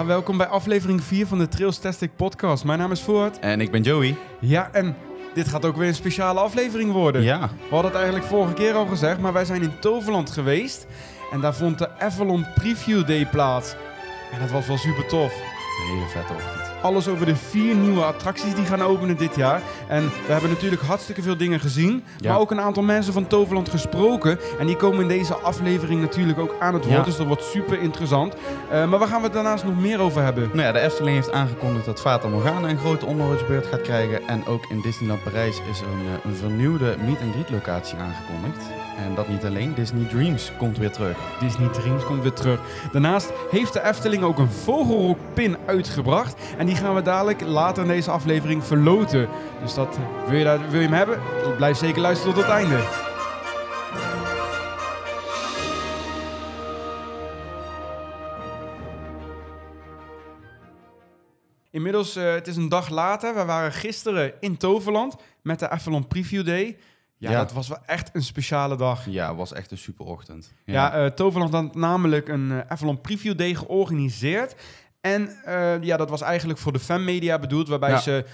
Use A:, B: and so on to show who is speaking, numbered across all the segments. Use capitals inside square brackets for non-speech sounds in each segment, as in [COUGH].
A: Ja, welkom bij aflevering 4 van de Trails Tastic podcast. Mijn naam is Voort.
B: En ik ben Joey.
A: Ja, en dit gaat ook weer een speciale aflevering worden.
B: Ja.
A: We hadden het eigenlijk vorige keer al gezegd, maar wij zijn in Toverland geweest. En daar vond de Avalon Preview Day plaats. En dat was wel super tof.
B: Een hele vette ochtend.
A: Alles over de vier nieuwe attracties die gaan openen dit jaar. En we hebben natuurlijk hartstikke veel dingen gezien.
B: Ja.
A: Maar ook een aantal mensen van Toverland gesproken. En die komen in deze aflevering natuurlijk ook aan het woord.
B: Ja.
A: Dus dat wordt super interessant. Eh, maar waar gaan we het daarnaast nog meer over hebben?
B: Nou ja, de Efteling heeft aangekondigd dat Fata Morgana een grote onderhoudsbeurt gaat krijgen. En ook in Disneyland Parijs is een, eh, een vernieuwde meet-and-greet locatie aangekondigd. En dat niet alleen, Disney Dreams komt weer terug.
A: Disney Dreams komt weer terug. Daarnaast heeft de Efteling ook een vogelrokpin uitgebracht. En die gaan we dadelijk later in deze aflevering verloten. Dus dat, eh, wil, je wil je hem hebben? Blijf zeker luisteren tot het einde. Inmiddels, eh, het is een dag later. We waren gisteren in Toverland met de Avalon Preview Day. Ja,
B: Ja.
A: dat was wel echt een speciale dag.
B: Ja, het was echt een super ochtend.
A: Ja, eh, Toverland had namelijk een eh, Avalon Preview Day georganiseerd. En eh, ja, dat was eigenlijk voor de fanmedia bedoeld, waarbij
B: Ja.
A: ze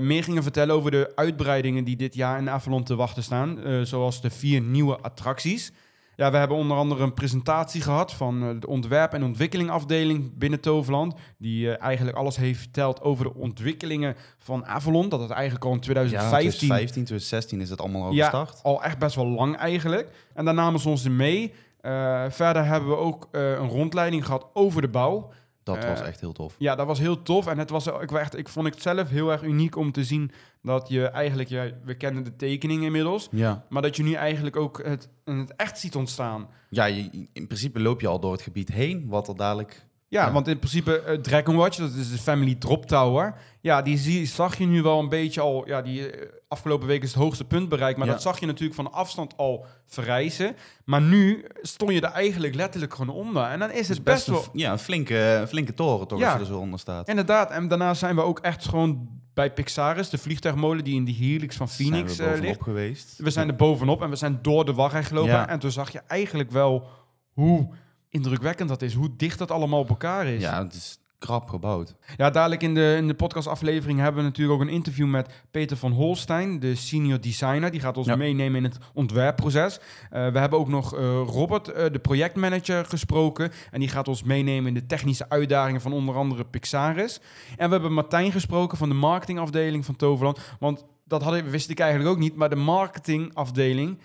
A: meer gingen vertellen over de uitbreidingen die dit jaar in Avalon te wachten staan. zoals de vier nieuwe attracties. Ja, we hebben onder andere een presentatie gehad van eh, de ontwerp- en ontwikkelingafdeling binnen Toverland. Die eh, eigenlijk alles heeft verteld over de ontwikkelingen van Avalon. Dat het eigenlijk al in
B: Ja,
A: 2015
B: 2015, 2016 is het allemaal al
A: Ja.
B: gestart.
A: al echt best wel lang eigenlijk. En daar namen ze ons mee. Eh, verder hebben we ook een rondleiding gehad over de bouw.
B: Dat
A: Eh,
B: was echt heel tof.
A: Ja, dat was heel tof. En het was, ik, echt, ik vond het zelf heel erg uniek om te zien dat je eigenlijk... Ja, we kennen de tekening inmiddels.
B: Ja,
A: Maar dat je nu eigenlijk ook het, het echt ziet ontstaan.
B: ja je, in principe loop je al door het gebied heen, wat er dadelijk...
A: Ja,
B: Ja.
A: want in principe eh, Dragon Watch, dat is de Family Drop Tower. Ja, die zie, zag je nu wel een beetje al... Ja, die eh, afgelopen week is het hoogste punt bereikt. Maar
B: Ja.
A: dat zag je natuurlijk van afstand al verrijzen. Maar nu stond je er eigenlijk letterlijk gewoon onder. En dan is het best, wel...
B: ja, een flinke, flinke toren toch,
A: Ja.
B: als je er zo onder staat.
A: Inderdaad, en daarna zijn we ook echt gewoon bij Pixaris, de vliegtuigmolen die in de helix van Phoenix
B: zijn we
A: eh,
B: bovenop
A: ligt.
B: geweest.
A: We zijn er bovenop en we zijn door de wachtrij gelopen. En toen zag je eigenlijk wel hoe indrukwekkend dat is. Hoe dicht dat allemaal op elkaar is.
B: Ja, het is krap gebouwd.
A: Ja, dadelijk in de, in de podcastaflevering hebben we natuurlijk ook een interview met Peter van Holstein, de senior designer. Die gaat ons
B: Ja.
A: meenemen in het ontwerpproces. Eh, we hebben ook nog eh, Robert, eh, de projectmanager, gesproken. En die gaat ons meenemen in de technische uitdagingen van onder andere Pixaris. En we hebben Martijn gesproken van de marketingafdeling van Toverland. Want dat hadden, wist ik eigenlijk ook niet, maar de marketingafdeling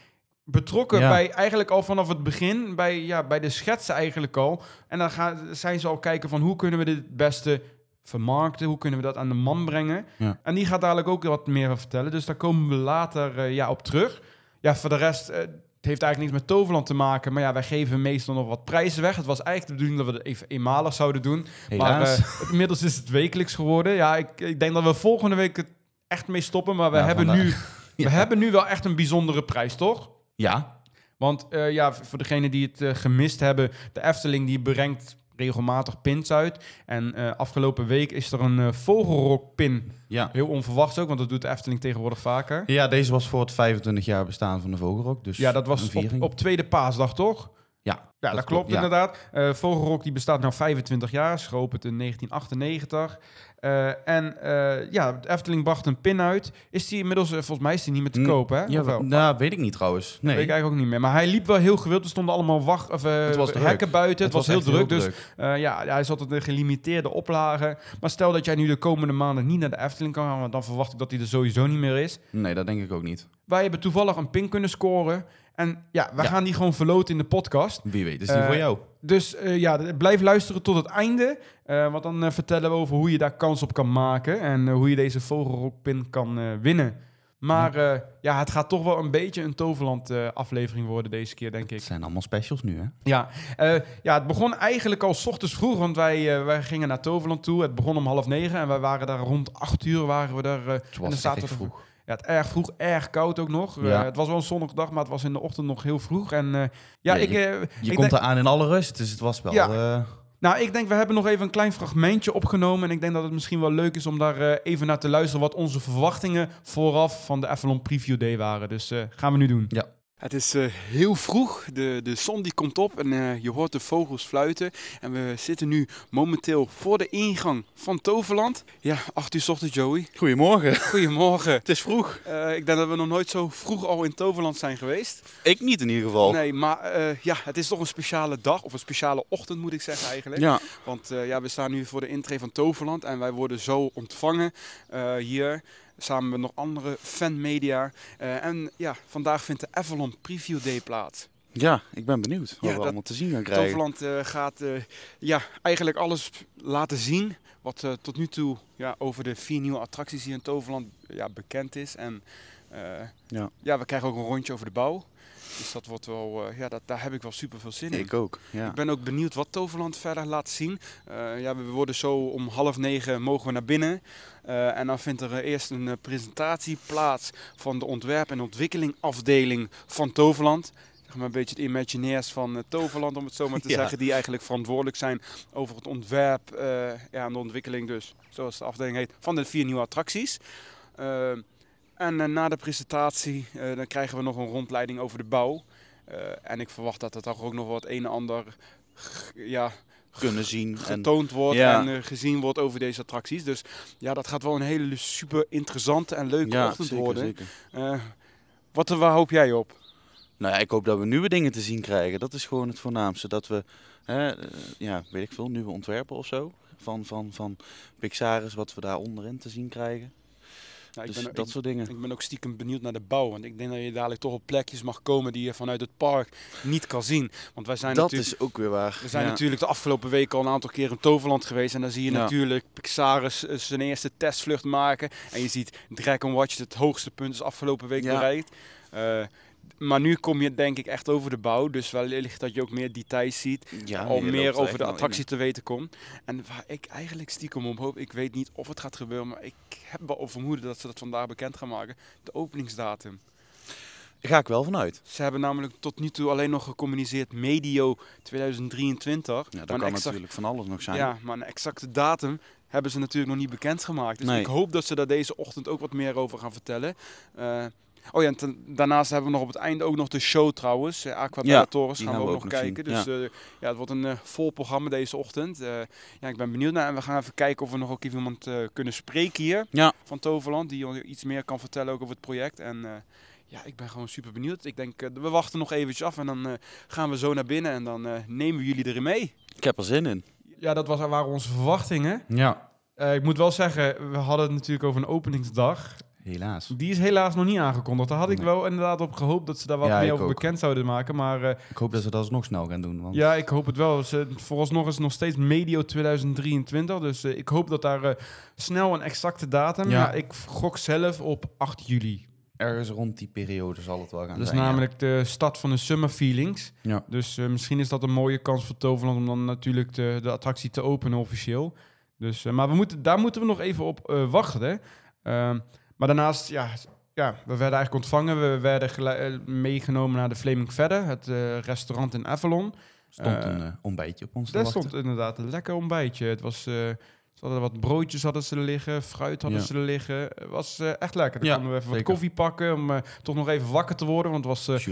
A: betrokken
B: Ja.
A: bij eigenlijk al vanaf het begin, bij, ja, bij de schetsen eigenlijk al. En dan gaan, zijn ze al kijken van hoe kunnen we dit het beste vermarkten, hoe kunnen we dat aan de man brengen.
B: Ja.
A: En die gaat dadelijk ook wat meer vertellen, dus daar komen we later eh, ja, op terug. Ja, voor de rest, eh, het heeft eigenlijk niks met Toverland te maken, maar ja, wij geven meestal nog wat prijzen weg. Het was eigenlijk de bedoeling dat we het even eenmalig zouden doen, maar eh, inmiddels is het wekelijks geworden. Ja, ik, ik denk dat we volgende week het echt mee stoppen, maar we,
B: Ja,
A: hebben,
B: vandaag.
A: nu, [LAUGHS] we hebben nu wel echt een bijzondere prijs, toch?
B: Ja,
A: Want eh, ja, voor degenen die het eh, gemist hebben, de Efteling die brengt regelmatig pins uit. En eh, afgelopen week is er een eh, vogelrokpin.
B: ja.
A: Heel onverwachts ook, want dat doet de Efteling tegenwoordig vaker.
B: Ja, deze was voor het 25 jaar bestaan van de Vogelrok. Dus
A: Ja, dat was op, tweede paasdag, toch?
B: Ja,
A: Ja, dat, klopt
B: ja.
A: inderdaad. Eh Vogelrok die bestaat nu 25 jaar, is geopend in 1998. Eh, en eh, ja, de Efteling bracht een pin uit. Is die inmiddels, eh, volgens mij is die niet meer te koop, hè?
B: Ja,
A: wel?
B: nou, weet ik niet trouwens. Nee,
A: Weet ik eigenlijk ook niet meer. Maar hij liep wel heel gewild. Er stonden allemaal wacht, of,
B: Het was druk.
A: hekken buiten. Het, was, heel druk. Dus ja, hij zat op een gelimiteerde oplage. Maar stel dat jij nu de komende maanden niet naar de Efteling kan gaan, want dan verwacht ik dat hij er sowieso niet meer is.
B: Nee, dat denk ik ook niet.
A: Wij hebben toevallig een pin kunnen scoren. En ja, we
B: Ja.
A: gaan die gewoon verloten in de podcast.
B: Wie weet, is die
A: Eh,
B: voor jou?
A: Dus eh, ja, blijf luisteren tot het einde. eh, want dan vertellen we over hoe je daar kans op kan maken. En hoe je deze vogelrokpin kan winnen. Maar ja, het gaat toch wel een beetje een Toverland eh, aflevering worden deze keer, denk ik.
B: Het zijn allemaal specials nu, hè?
A: Ja, ja, het begon eigenlijk al 's ochtends vroeg, want wij, wij gingen naar Toverland toe. Het begon om half negen en wij waren daar rond acht uur waren we daar.
B: Het
A: en
B: was
A: zaten we-
B: vroeg.
A: Ja, het erg vroeg, erg koud ook nog. Eh, het was wel een zonnige dag, maar het was in de ochtend nog heel vroeg. En eh, ja,
B: Ja,
A: ik, eh,
B: Je
A: ik
B: komt eraan in alle rust, dus het was wel...
A: Ja. nou, ik denk, we hebben nog even een klein fragmentje opgenomen. En ik denk dat het misschien wel leuk is om daar even naar te luisteren... wat onze verwachtingen vooraf van de Avalon Preview Day waren. Dus gaan we nu doen.
B: Ja.
A: Het is eh, heel vroeg, de, de zon die komt op en eh, je hoort de vogels fluiten. En we zitten nu momenteel voor de ingang van Toverland. Ja, 8 uur 's ochtends Joey.
B: Goedemorgen.
A: Goedemorgen.
B: Het is vroeg.
A: Eh, ik denk dat we nog nooit zo vroeg al in Toverland zijn geweest.
B: Ik niet in ieder geval.
A: Nee, maar ja, het is toch een speciale dag, of een speciale ochtend moet ik zeggen eigenlijk.
B: Ja,
A: Want ja, we staan nu voor de intree van Toverland en wij worden zo ontvangen hier. Samen met nog andere fanmedia. Eh en ja, vandaag vindt de Avalon Preview Day plaats.
B: ja, ik ben benieuwd wat
A: Ja,
B: we
A: dat-
B: allemaal te zien gaan krijgen.
A: Toverland eh, gaat eh, ja, eigenlijk alles laten zien wat tot nu toe ja, over de vier nieuwe attracties hier in Toverland ja, bekend is. En
B: Ja.
A: ja, we krijgen ook een rondje over de bouw. Dus dat wordt wel, eh, ja, dat, daar heb ik wel super veel zin in.
B: Ik ook, ja.
A: Ik ben ook benieuwd wat Toverland verder laat zien. Eh, ja, we worden zo om half negen mogen we naar binnen. Eh, en dan vindt er eerst een presentatie plaats van de ontwerp- en ontwikkelingafdeling van Toverland. Zeg maar een beetje het Imagineers van Toverland, om het zo maar te [LAUGHS]
B: Ja.
A: zeggen. Die eigenlijk verantwoordelijk zijn over het ontwerp ja, en de ontwikkeling dus, zoals de afdeling heet, van de vier nieuwe attracties. Eh, en eh, na de presentatie eh, dan krijgen we nog een rondleiding over de bouw. Eh, en ik verwacht dat er toch ook nog wat een en ander ja,
B: Kunnen zien. En,
A: getoond wordt
B: Ja.
A: en gezien wordt over deze attracties. Dus ja, dat gaat wel een hele super interessante en leuke
B: ja,
A: ochtend
B: zeker,
A: worden.
B: zeker.
A: Wat, waar hoop jij op?
B: Nou ja, ik hoop dat we nieuwe dingen te zien krijgen. Dat is gewoon het voornaamste. Dat we, hè, ja, weet ik veel, nieuwe ontwerpen of zo. Van, van, van Pixaris, wat we daar onderin te zien krijgen.
A: Nou,
B: dus
A: ben,
B: dat
A: ik,
B: soort dingen.
A: ik ben ook stiekem benieuwd naar de bouw. Want ik denk dat je dadelijk toch op plekjes mag komen die je vanuit het park niet kan zien. Want wij zijn
B: dat
A: natuurlijk...
B: is ook weer waar.
A: We zijn
B: ja.
A: natuurlijk de afgelopen weken al een aantal keer in Toverland geweest. En dan zie je
B: Ja.
A: natuurlijk Pixaris eh, zijn eerste testvlucht maken. En je ziet Dragon Watch het hoogste punt is afgelopen week bereikt. Eh, maar nu kom je denk ik echt over de bouw. Dus wellicht dat je ook meer details ziet.
B: ja,
A: al
B: je
A: meer
B: er
A: over de attractie te weten komt. En waar ik eigenlijk stiekem op hoop, ik weet niet of het gaat gebeuren. Maar ik heb wel vermoeden dat ze dat vandaag bekend gaan maken. De openingsdatum.
B: in. Daar ga ik wel vanuit.
A: Ze hebben namelijk tot nu toe alleen nog gecommuniceerd medio 2023.
B: Ja, dat kan
A: exact-
B: natuurlijk van alles nog zijn.
A: Ja, maar een exacte datum hebben ze natuurlijk nog niet bekendgemaakt. Dus
B: Nee.
A: ik hoop dat ze daar deze ochtend ook wat meer over gaan vertellen. Eh, oh ja, en ten- daarnaast hebben we nog op het einde ook nog de show trouwens. Uh, Aquabellatorus
B: die
A: gaan, we ook nog
B: nog
A: kijken.
B: zien,
A: Dus eh, ja, het wordt een eh, vol programma deze ochtend. Eh, ja, ik ben benieuwd naar. En we gaan even kijken of we nog ook even iemand eh, kunnen spreken hier
B: Ja.
A: van Toverland. Die ons iets meer kan vertellen ook over het project. En eh, ja, ik ben gewoon super benieuwd. Ik denk, eh, we wachten nog eventjes af en dan eh, gaan we zo naar binnen. En dan eh, nemen we jullie erin mee.
B: Ik heb er zin in.
C: Ja, dat was, waren onze verwachtingen.
B: Ja.
C: Eh, ik moet wel zeggen, we hadden het natuurlijk over een openingsdag.
B: Helaas.
C: Die is helaas nog niet aangekondigd. Daar had ik
B: Nee.
C: wel inderdaad op gehoopt dat ze daar wat
B: Ja,
C: meer over
B: ook.
C: bekend zouden maken. Maar eh,
B: Ik hoop dat ze dat alsnog snel gaan doen. Want
C: ja, ik hoop het wel. Ze, vooralsnog is het nog steeds medio 2023. Dus eh, ik hoop dat daar eh, snel een exacte datum...
B: Ja.
C: Ik gok zelf op 8 juli.
B: ergens rond die periode zal het wel gaan
C: Dat is
B: zijn. ja.
C: namelijk de start van de Summer Feelings.
B: Ja.
C: Dus misschien is dat een mooie kans voor Toverland om dan natuurlijk de, de attractie te openen officieel. Dus, maar we moeten, daar moeten we nog even op wachten. Ehm, maar daarnaast, ja, ja, we werden eigenlijk ontvangen. We werden eh, meegenomen naar de Flaming Vedder, het eh, restaurant in Avalon.
B: stond een eh, ontbijtje op ons te wachten.
C: stond inderdaad een lekker ontbijtje. Het was, ze hadden wat broodjes hadden ze er liggen, fruit hadden
B: Ja.
C: ze er liggen. Het was echt lekker. Dan
B: Ja,
C: konden we even wat koffie pakken om toch nog even wakker te worden. Want het was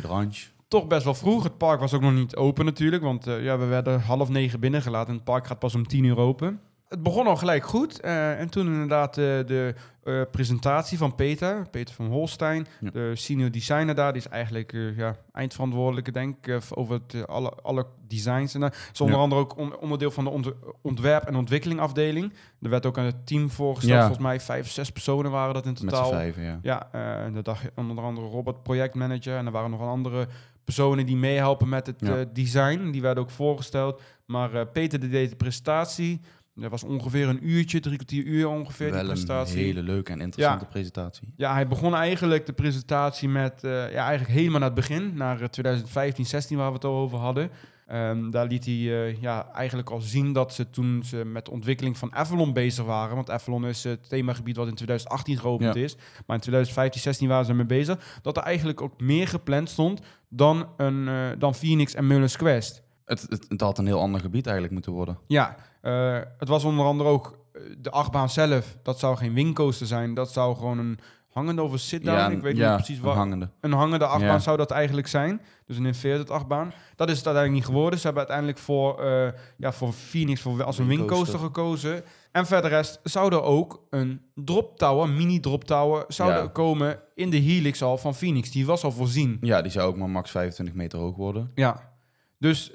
C: toch best wel vroeg. Het park was ook nog niet open natuurlijk, want ja, we werden half negen binnengelaten en het park gaat pas om tien uur open. Het begon al gelijk goed eh, en toen inderdaad eh, de eh, presentatie van Peter, Peter van Holstein,
B: Ja.
C: de senior designer daar, die is eigenlijk ja, eindverantwoordelijke denk ik over het, alle, alle designs. En, is onder
B: Ja.
C: andere ook on- onderdeel van de ont- ontwerp- en ontwikkelingafdeling. Er werd ook aan het team voorgesteld,
B: Ja.
C: volgens mij vijf, zes personen waren dat in
B: Met
C: totaal.
B: vijven, ja.
C: Ja, en de dag onder andere Robert, projectmanager. En er waren nog wel andere personen die meehelpen met het design. Die werden ook voorgesteld. Maar Peter deed de presentatie. Dat was ongeveer een uurtje, drie kwartier uur ongeveer, die
B: Wel een
C: presentatie.
B: hele leuke en interessante presentatie.
C: Ja, hij begon eigenlijk de presentatie met, eh, ja, eigenlijk helemaal naar het begin, naar eh, 2015, 16 waar we het al over hadden. Ehm, daar liet hij eh, ja, eigenlijk al zien dat ze toen ze met de ontwikkeling van Avalon bezig waren. Want Avalon is het themagebied wat in 2018 geopend
B: Ja.
C: is. Maar in 2015, 16 waren ze mee bezig. Dat er eigenlijk ook meer gepland stond dan, een, eh, dan Phoenix en Mullens Quest.
B: Het, het, het had een heel ander gebied eigenlijk moeten worden.
C: Ja, eh, het was onder andere ook eh, de achtbaan zelf. Dat zou geen wingcoaster zijn. Dat zou gewoon een
A: hangende of een sit-down.
B: ja,
A: ik weet
B: ja,
A: niet precies
B: een
A: wat.
B: hangende.
A: Een hangende achtbaan
B: Ja.
A: zou dat eigenlijk zijn. Dus een inverted achtbaan. Dat is het uiteindelijk niet geworden. Ze hebben uiteindelijk voor, eh, ja, voor Phoenix voor, als een
B: Wingcoaster.
A: gekozen. En verder rest zou er ook een drop tower, mini drop tower, zou er komen in de helix al van Phoenix. Die was al voorzien.
B: Ja, die zou ook maar max 25 meter hoog worden.
A: Ja. Dus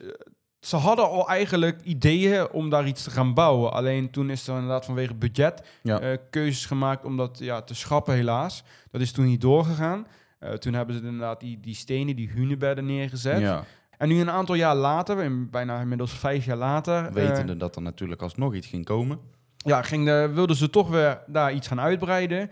A: ze hadden al eigenlijk ideeën om daar iets te gaan bouwen. Alleen toen is er inderdaad vanwege budget
B: Ja.
A: eh, keuzes gemaakt om dat ja, te schrappen helaas. Dat is toen niet doorgegaan. Eh, toen hebben ze inderdaad die, die stenen, die hunebedden neergezet.
B: Ja,
A: En nu een aantal jaar later, bijna inmiddels vijf jaar later... eh,
B: wetende dat er natuurlijk alsnog iets ging komen.
A: ja, ging de, wilden ze toch weer daar iets gaan uitbreiden.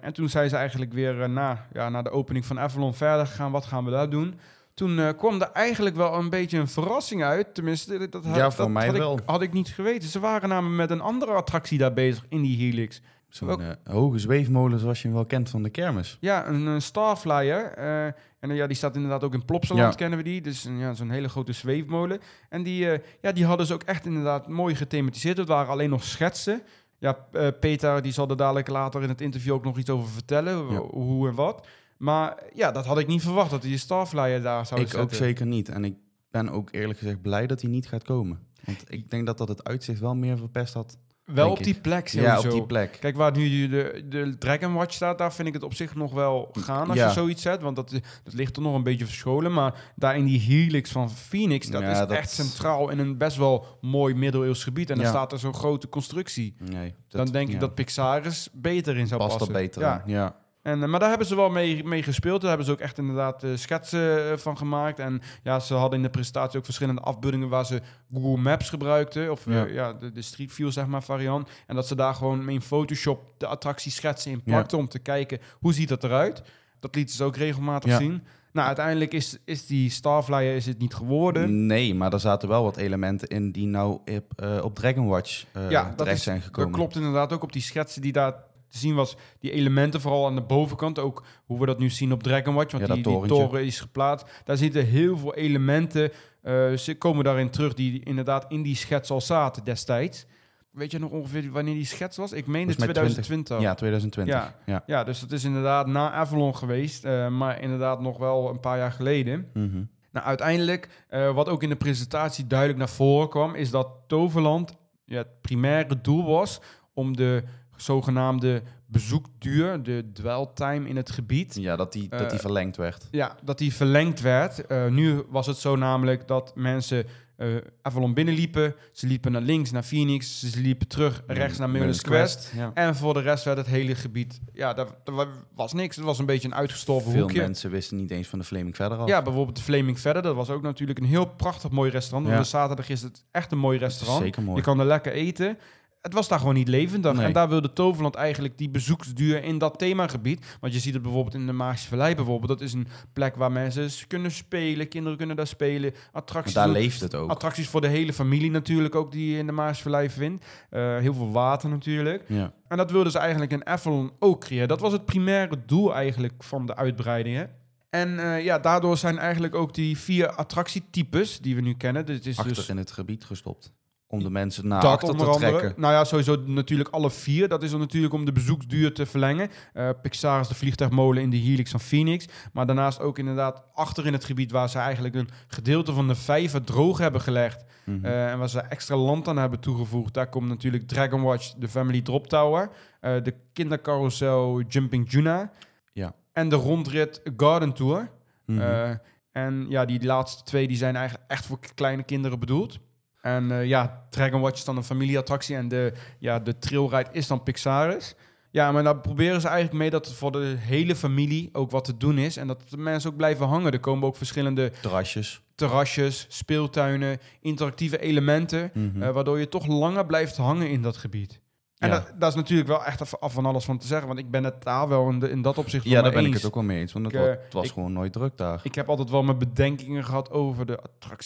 A: En toen zijn ze eigenlijk weer na, ja, na de opening van Avalon verder gegaan. Wat gaan we daar doen? Toen eh, kwam er eigenlijk wel een beetje een verrassing uit. Tenminste, dat, had-
B: Ja, voor
A: dat
B: mij
A: had
B: wel.
A: Ik, had ik niet geweten. Ze waren namelijk met een andere attractie daar bezig in die Helix.
B: Zo'n eh, hoge zweefmolen zoals je hem wel kent van de kermis.
A: Ja, een, een Starflyer. eh, en ja, die staat inderdaad ook in Plopsaland,
B: Ja.
A: kennen we die. Dus ja, zo'n hele grote zweefmolen. En die, ja, die hadden ze ook echt inderdaad mooi gethematiseerd. Het waren alleen nog schetsen. Ja, Peter die zal er dadelijk later in het interview ook nog iets over vertellen.
B: Ja.
A: Hoe en wat. Maar ja, dat had ik niet verwacht, dat die Starflyer daar zou
B: ik
A: zetten.
B: ook zeker niet. En ik ben ook eerlijk gezegd blij dat hij niet gaat komen. Want ik denk dat dat het uitzicht wel meer verpest had.
A: Wel op die
B: ik.
A: plek
B: Ja,
A: sowieso.
B: op die plek.
A: Kijk, waar nu de, de Dragon Watch staat, daar vind ik het op zich nog wel gaan als
B: Ja.
A: je zoiets zet. Want dat, dat ligt er nog een beetje verscholen. Maar daar in die helix van Phoenix, dat
B: Ja,
A: is
B: dat-
A: echt centraal in een best wel mooi middeleeuws gebied. En dan
B: Ja.
A: staat er zo'n grote constructie.
B: Nee,
A: dan denk ik
B: ja,
A: dat Pixaris beter in zou
B: past
A: passen.
B: er beter
A: Ja.
B: in. Ja.
A: En, eh, maar daar hebben ze wel mee, mee gespeeld. Daar hebben ze ook echt inderdaad eh, schetsen eh, van gemaakt. En ja, ze hadden in de presentatie ook verschillende afbeeldingen waar ze Google Maps gebruikten. Of
B: Ja.
A: ja, de, de Street View, zeg maar, variant. En dat ze daar gewoon in Photoshop de attractieschetsen in
B: Ja.
A: plakten om te kijken hoe ziet dat eruit. Dat lieten ze ook regelmatig
B: Ja.
A: zien. Nou, uiteindelijk is, is die Starflyer is het niet geworden.
B: Nee, maar er zaten wel wat elementen in die nou op, op Dragon Watch
A: Ja, dat
B: terecht
A: is-
B: zijn gekomen.
A: Dat klopt inderdaad ook op die schetsen die daar te zien was. Die elementen, vooral aan de bovenkant. Ook hoe we dat nu zien op Dragon Watch. Want
B: Ja,
A: die, die toren is geplaatst. Daar zitten heel veel elementen. eh, ze komen daarin terug die inderdaad in die schets al zaten destijds. Weet je nog ongeveer wanneer die schets was? Ik meen de
B: Volgens mij
A: 2020.
B: Ja, 2020.
A: Ja.
B: Ja.
A: Ja, dus dat is inderdaad na Avalon geweest. eh, maar inderdaad nog wel een paar jaar geleden.
B: Mhm.
A: Nou, uiteindelijk, eh, wat ook in de presentatie duidelijk naar voren kwam, is dat Toverland ja, het primaire doel was om de zogenaamde bezoekduur, de dweltime in het gebied,
B: Ja, dat die, dat die
A: Eh,
B: verlengd werd.
A: ja, dat die verlengd werd. Eh, nu was het zo namelijk dat mensen eh Avalon binnenliepen, ze liepen naar links naar Phoenix, ze liepen terug rechts naar Merlin's Quest.
B: Ja.
A: En voor de rest werd het hele gebied, ja, daar, daar was niks. Het was een beetje een uitgestorven
B: Veel
A: hoekje.
B: mensen wisten niet eens van de Flaming verder af.
A: Ja, bijvoorbeeld de Flaming Verder. Dat was ook natuurlijk een heel prachtig mooi restaurant.
B: Ja.
A: Want de zaterdag is het echt een mooi restaurant.
B: zeker mooi.
A: Je kan er lekker eten. Het was daar gewoon niet levendig.
B: Nee.
A: En daar wilde Toverland eigenlijk die bezoeksduur in dat themagebied. Want je ziet het bijvoorbeeld in de Magische Vallei bijvoorbeeld. Dat is een plek waar mensen s- kunnen spelen. Kinderen kunnen daar spelen.
B: Maar
A: Attracties,
B: daar
A: doen-
B: leeft het ook.
A: attracties voor de hele familie natuurlijk ook die je in de Magische Vallei vindt. Eh, heel veel water natuurlijk.
B: Ja.
A: En dat wilden ze eigenlijk in Avalon ook creëren. Dat was het primaire doel eigenlijk van de uitbreidingen. En eh, ja, daardoor zijn eigenlijk ook die vier attractietypes die we nu kennen. Dit is
B: Achter
A: dus
B: in het gebied gestopt. Om de mensen naar
A: dat
B: achter te
A: andere.
B: trekken.
A: Nou ja, sowieso natuurlijk alle vier. Dat is er natuurlijk om de bezoeksduur te verlengen. Eh Pixar is de vliegtuigmolen in de Helix van Phoenix. Maar daarnaast ook inderdaad achter in het gebied waar ze eigenlijk een gedeelte van de vijver droog hebben gelegd.
B: Mhm.
A: Eh, en waar ze extra land aan hebben toegevoegd. Daar komt natuurlijk Dragon Watch, de Family Drop Tower. eh, de kindercarousel Jumping Juna.
B: Ja.
A: En de rondrit Garden Tour.
B: Mhm.
A: En ja, die laatste twee die zijn eigenlijk echt voor kleine kinderen bedoeld. En eh, ja, Dragon Watch is dan een familieattractie en de, ja, de trailride is dan Pixaris. Ja, maar daar proberen ze eigenlijk mee dat het voor de hele familie ook wat te doen is. En dat de mensen ook blijven hangen. Er komen ook verschillende
B: Terrasjes.
A: terrasjes, speeltuinen, interactieve elementen.
B: Mhm.
A: eh, waardoor je toch langer blijft hangen in dat gebied. En
B: Ja.
A: dat, dat is natuurlijk wel echt af, van alles van te zeggen. Want ik ben het daar wel in, de- in dat opzicht
B: ja, daar ben ik het ook wel mee eens. Want het,
A: Ik, eh,
B: het was
A: ik-
B: gewoon nooit druk daar.
A: Ik heb altijd wel mijn bedenkingen gehad over de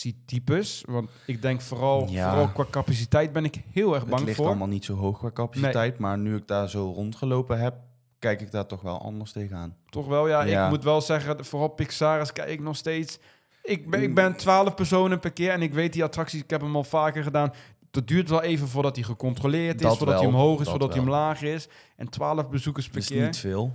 A: attractietypes. Want ik denk vooral,
B: Ja.
A: vooral qua capaciteit ben ik heel erg
B: het
A: bang
B: ligt
A: voor.
B: allemaal niet zo hoog qua capaciteit. Maar nu ik daar zo rondgelopen heb, kijk ik daar toch wel anders tegenaan.
A: Toch wel, ja,
B: Ja.
A: Ik moet wel zeggen, vooral Pixaris kijk ik nog steeds... Ik ben, ik
B: Mm.
A: ben 12 personen per keer en ik weet die attracties, ik heb hem al vaker gedaan. Het duurt wel even voordat hij gecontroleerd is,
B: Dat
A: voordat
B: wel,
A: hij omhoog is,
B: dat
A: voordat hij omlaag is. En 12 bezoekers per
B: Dat is
A: keer.
B: niet veel.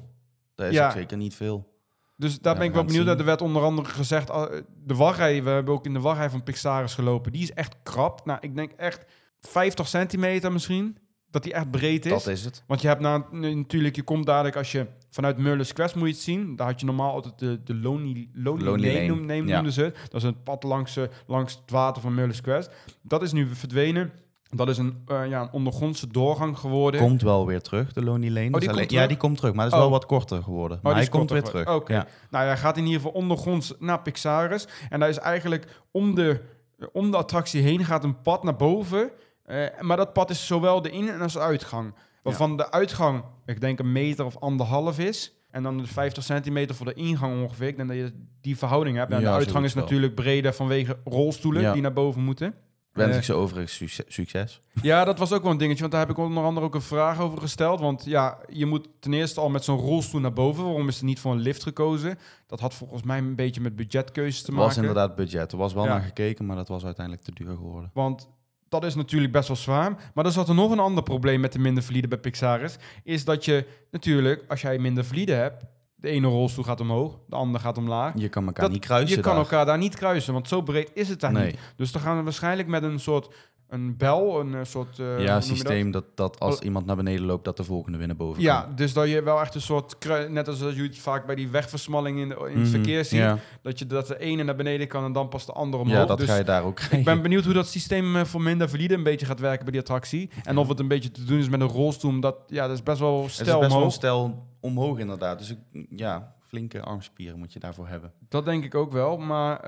B: Dat is
A: Ja.
B: ook zeker niet veel.
A: Dus daar
B: Ja,
A: ben ik
B: we
A: wel benieuwd naar. Er werd onder andere gezegd, ah, de wachtrij, we hebben ook in de wachtrij van Pixaris gelopen. Die is echt krap. Nou, ik denk echt 50 centimeter misschien, dat die echt breed is.
B: Dat is het.
A: Want je hebt na, natuurlijk, je komt dadelijk als je vanuit Merlin's Quest moet je het zien. Daar had je normaal altijd de, de Lonely, Lonely,
B: Lonely
A: Lane, noem-
B: ja.
A: noemden ze het. Dat is een pad langs, eh, langs het water van Merlin's Quest. Dat is nu verdwenen. Dat is een, eh, ja, een ondergrondse doorgang geworden.
B: Komt wel weer terug, de Lonely Lane. Dus
A: die
B: alleen- Ja, die komt terug, maar dat is
A: Oh.
B: wel wat korter geworden.
A: Oh,
B: maar
A: die
B: hij komt weer terug.
A: Oké.
B: Ja.
A: Nou, hij gaat in ieder geval ondergronds naar Pixaris. En daar is eigenlijk om de, om de attractie heen gaat een pad naar boven. Eh, maar dat pad is zowel de in- en als de uitgang. Waarvan de uitgang, ik denk een meter of anderhalf is. En dan de 50 centimeter voor de ingang ongeveer. Ik denk dat je die verhouding hebt. En
B: Ja,
A: de uitgang is
B: wel.
A: natuurlijk breder vanwege rolstoelen
B: Ja.
A: die naar boven moeten.
B: Wens
A: Eh,
B: ik ze overigens succes. succes. [LAUGHS]
A: Ja, dat was ook wel een dingetje, want daar heb ik onder andere ook een vraag over gesteld. Want ja, je moet ten eerste al met zo'n rolstoel naar boven. Waarom is er niet voor een lift gekozen? Dat had volgens mij een beetje met budgetkeuzes te
B: Het
A: maken.
B: was inderdaad budget. Er was wel
A: Ja.
B: naar gekeken, maar dat was uiteindelijk te duur geworden.
A: Want dat is natuurlijk best wel zwaar. Maar er zat er nog een ander probleem met de minder valide bij Pixaris. Is dat je natuurlijk, als jij minder valide hebt... De ene rolstoel gaat omhoog, de andere gaat omlaag.
B: Je kan elkaar
A: Dat-
B: niet kruisen
A: Je kan elkaar daar niet kruisen, want zo breed is het daar
B: Nee.
A: niet. Dus dan gaan we waarschijnlijk met een soort een bel, een eh, soort... je
B: ja,
A: dat?
B: systeem dat, dat als iemand naar beneden loopt, dat de volgende weer naar boven
A: Ja,
B: kan.
A: dus dat je wel echt een soort, net als dat je het vaak bij die wegversmalling in, de, in het
B: Mhm,
A: verkeer ziet,
B: Ja,
A: dat je dat de ene naar beneden kan en dan pas de andere omhoog.
B: ja dat
A: dus
B: ga je daar ook krijgen.
A: ik ben benieuwd hoe dat systeem eh, voor minder valide een beetje gaat werken bij die attractie. En of het een beetje te doen is met een rolstoel, omdat ja, dat is best wel
B: Het is
A: stel
B: best wel
A: omhoog.
B: stel omhoog inderdaad. Dus ik, ja, flinke armspieren moet je daarvoor hebben.
A: Dat denk ik ook wel, maar...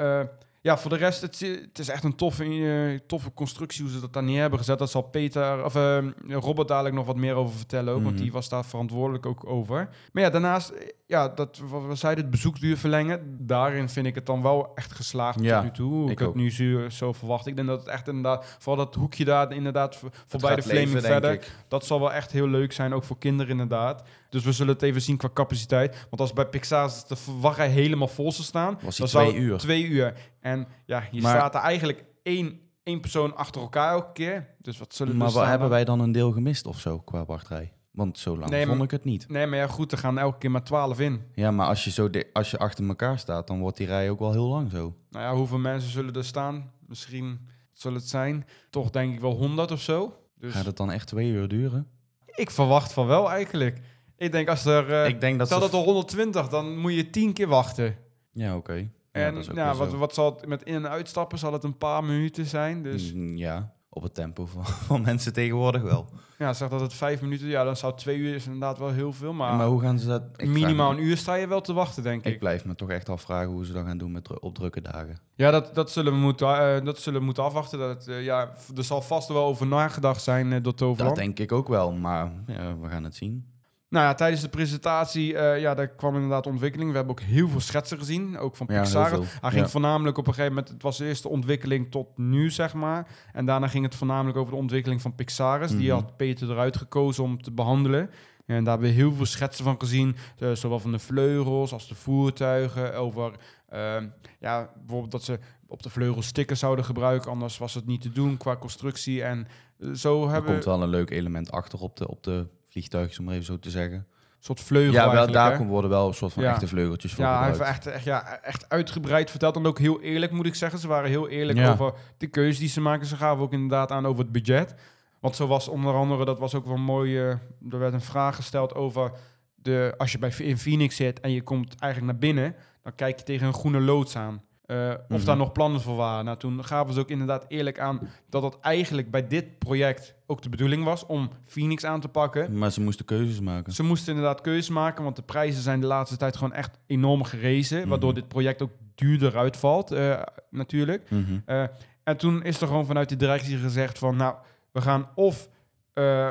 A: ja, voor de rest, het, is- het is echt een toffe, eh, toffe constructie hoe ze dat daar neer hebben gezet. Dat zal Peter, of eh, Robert dadelijk nog wat meer over vertellen ook, want
B: Mhm.
A: die was daar verantwoordelijk ook over. Maar ja, daarnaast, ja, dat, wat we zeiden, het bezoekduur verlengen. Daarin vind ik het dan wel echt geslaagd
B: Ja,
A: tot nu toe. hoe Ik, het
B: ook.
A: nu zo, zo verwacht. Ik denk dat het echt inderdaad, vooral dat hoekje daar inderdaad voor- voorbij de
B: leven,
A: Flaming
B: denk
A: verder.
B: ik.
A: Dat zal wel echt heel leuk zijn, ook voor kinderen inderdaad. Dus we zullen het even zien qua capaciteit. Want als bij Pixar de wachtrij helemaal vol zou staan,
B: Was
A: dan
B: hij twee
A: zou
B: uur.
A: twee uur. En ja, hier
B: Maar-
A: staat er eigenlijk één, één persoon achter elkaar elke keer. Dus wat zullen we
B: Maar wat, hebben wij dan een deel gemist of zo qua wachtrij? Want zo lang
A: Nee,
B: vond ik het niet.
A: Nee, maar ja, goed, er gaan elke keer maar twaalf in.
B: Ja, maar als je, zo als je achter elkaar staat, dan wordt die rij ook wel heel lang zo.
A: Nou ja, hoeveel mensen zullen er staan? Misschien zal het zijn. Toch denk ik wel 100 of zo. Dus
B: Gaat het dan echt twee uur duren?
A: ik verwacht van wel eigenlijk. Ik denk als er... eh
B: ik denk dat
A: stel dat er 120, dan moet je 10 keer wachten.
B: Ja, oké.
A: En ja, wat, wat zal het met in- en uitstappen? Zal het een paar minuten zijn? Dus
B: Mm, Ja, op het tempo van, [LAUGHS] van mensen tegenwoordig wel.
A: ja, zeg dat het vijf minuten... Ja, dan zou twee uur is inderdaad wel heel veel. Maar,
B: Maar, hoe gaan ze dat... ik
A: minimaal
B: me-
A: een uur sta je wel te wachten, denk ik.
B: Ik blijf me toch echt afvragen hoe ze dat gaan doen met, dru- op drukke dagen.
A: Ja, dat, dat, zullen we moeten, eh, dat zullen we moeten afwachten. Dat, eh, ja, er zal vast wel over nagedacht zijn eh, door Toverland.
B: Dat denk ik ook wel, maar ja, we gaan het zien.
A: Nou ja, tijdens de presentatie, eh, ja, daar kwam inderdaad ontwikkeling. We hebben ook heel veel schetsen gezien, ook van Pixar. Hij ging
B: Ja.
A: voornamelijk op een gegeven moment, het was de eerste ontwikkeling tot nu, zeg maar. En daarna ging het voornamelijk over de ontwikkeling van Pixaris. Die
B: Mhm.
A: had Peter eruit gekozen om te behandelen. En daar hebben we heel veel schetsen van gezien. eh, zowel van de vleugels als de voertuigen. Over eh, ja, bijvoorbeeld dat ze op de vleugels stickers zouden gebruiken. Anders was het niet te doen qua constructie. En eh, zo
B: Er
A: hebben
B: komt
A: we
B: wel een leuk element achter op de, op de vliegtuigjes, om maar even zo te zeggen.
A: een soort vleugel
B: Ja, wel, daar
A: hè?
B: komt- worden wel een soort van
A: Ja.
B: echte vleugeltjes voor
A: Ja, hij heeft echt, echt, ja, echt uitgebreid verteld. En ook heel eerlijk, moet ik zeggen. Ze waren heel eerlijk
B: Ja.
A: over de keuze die ze maken. Ze gaven ook inderdaad aan over het budget. Want zo was onder andere, dat was ook wel mooi... eh, er werd een vraag gesteld over... De, als je bij, in Phoenix zit en je komt eigenlijk naar binnen... dan kijk je tegen een groene loods aan. Eh, Of
B: Mhm.
A: daar nog plannen voor waren. Nou, toen gaven ze ook inderdaad eerlijk aan... dat dat eigenlijk bij dit project ook de bedoeling was... om Phoenix aan te pakken.
B: Maar ze moesten keuzes maken.
A: Ze moesten inderdaad keuzes maken, want de prijzen zijn de laatste tijd gewoon echt enorm gerezen. Waardoor
B: Mhm.
A: dit project ook duurder uitvalt, eh, natuurlijk.
B: Mhm.
A: Eh, en toen is er gewoon vanuit de directie gezegd van, nou, we gaan of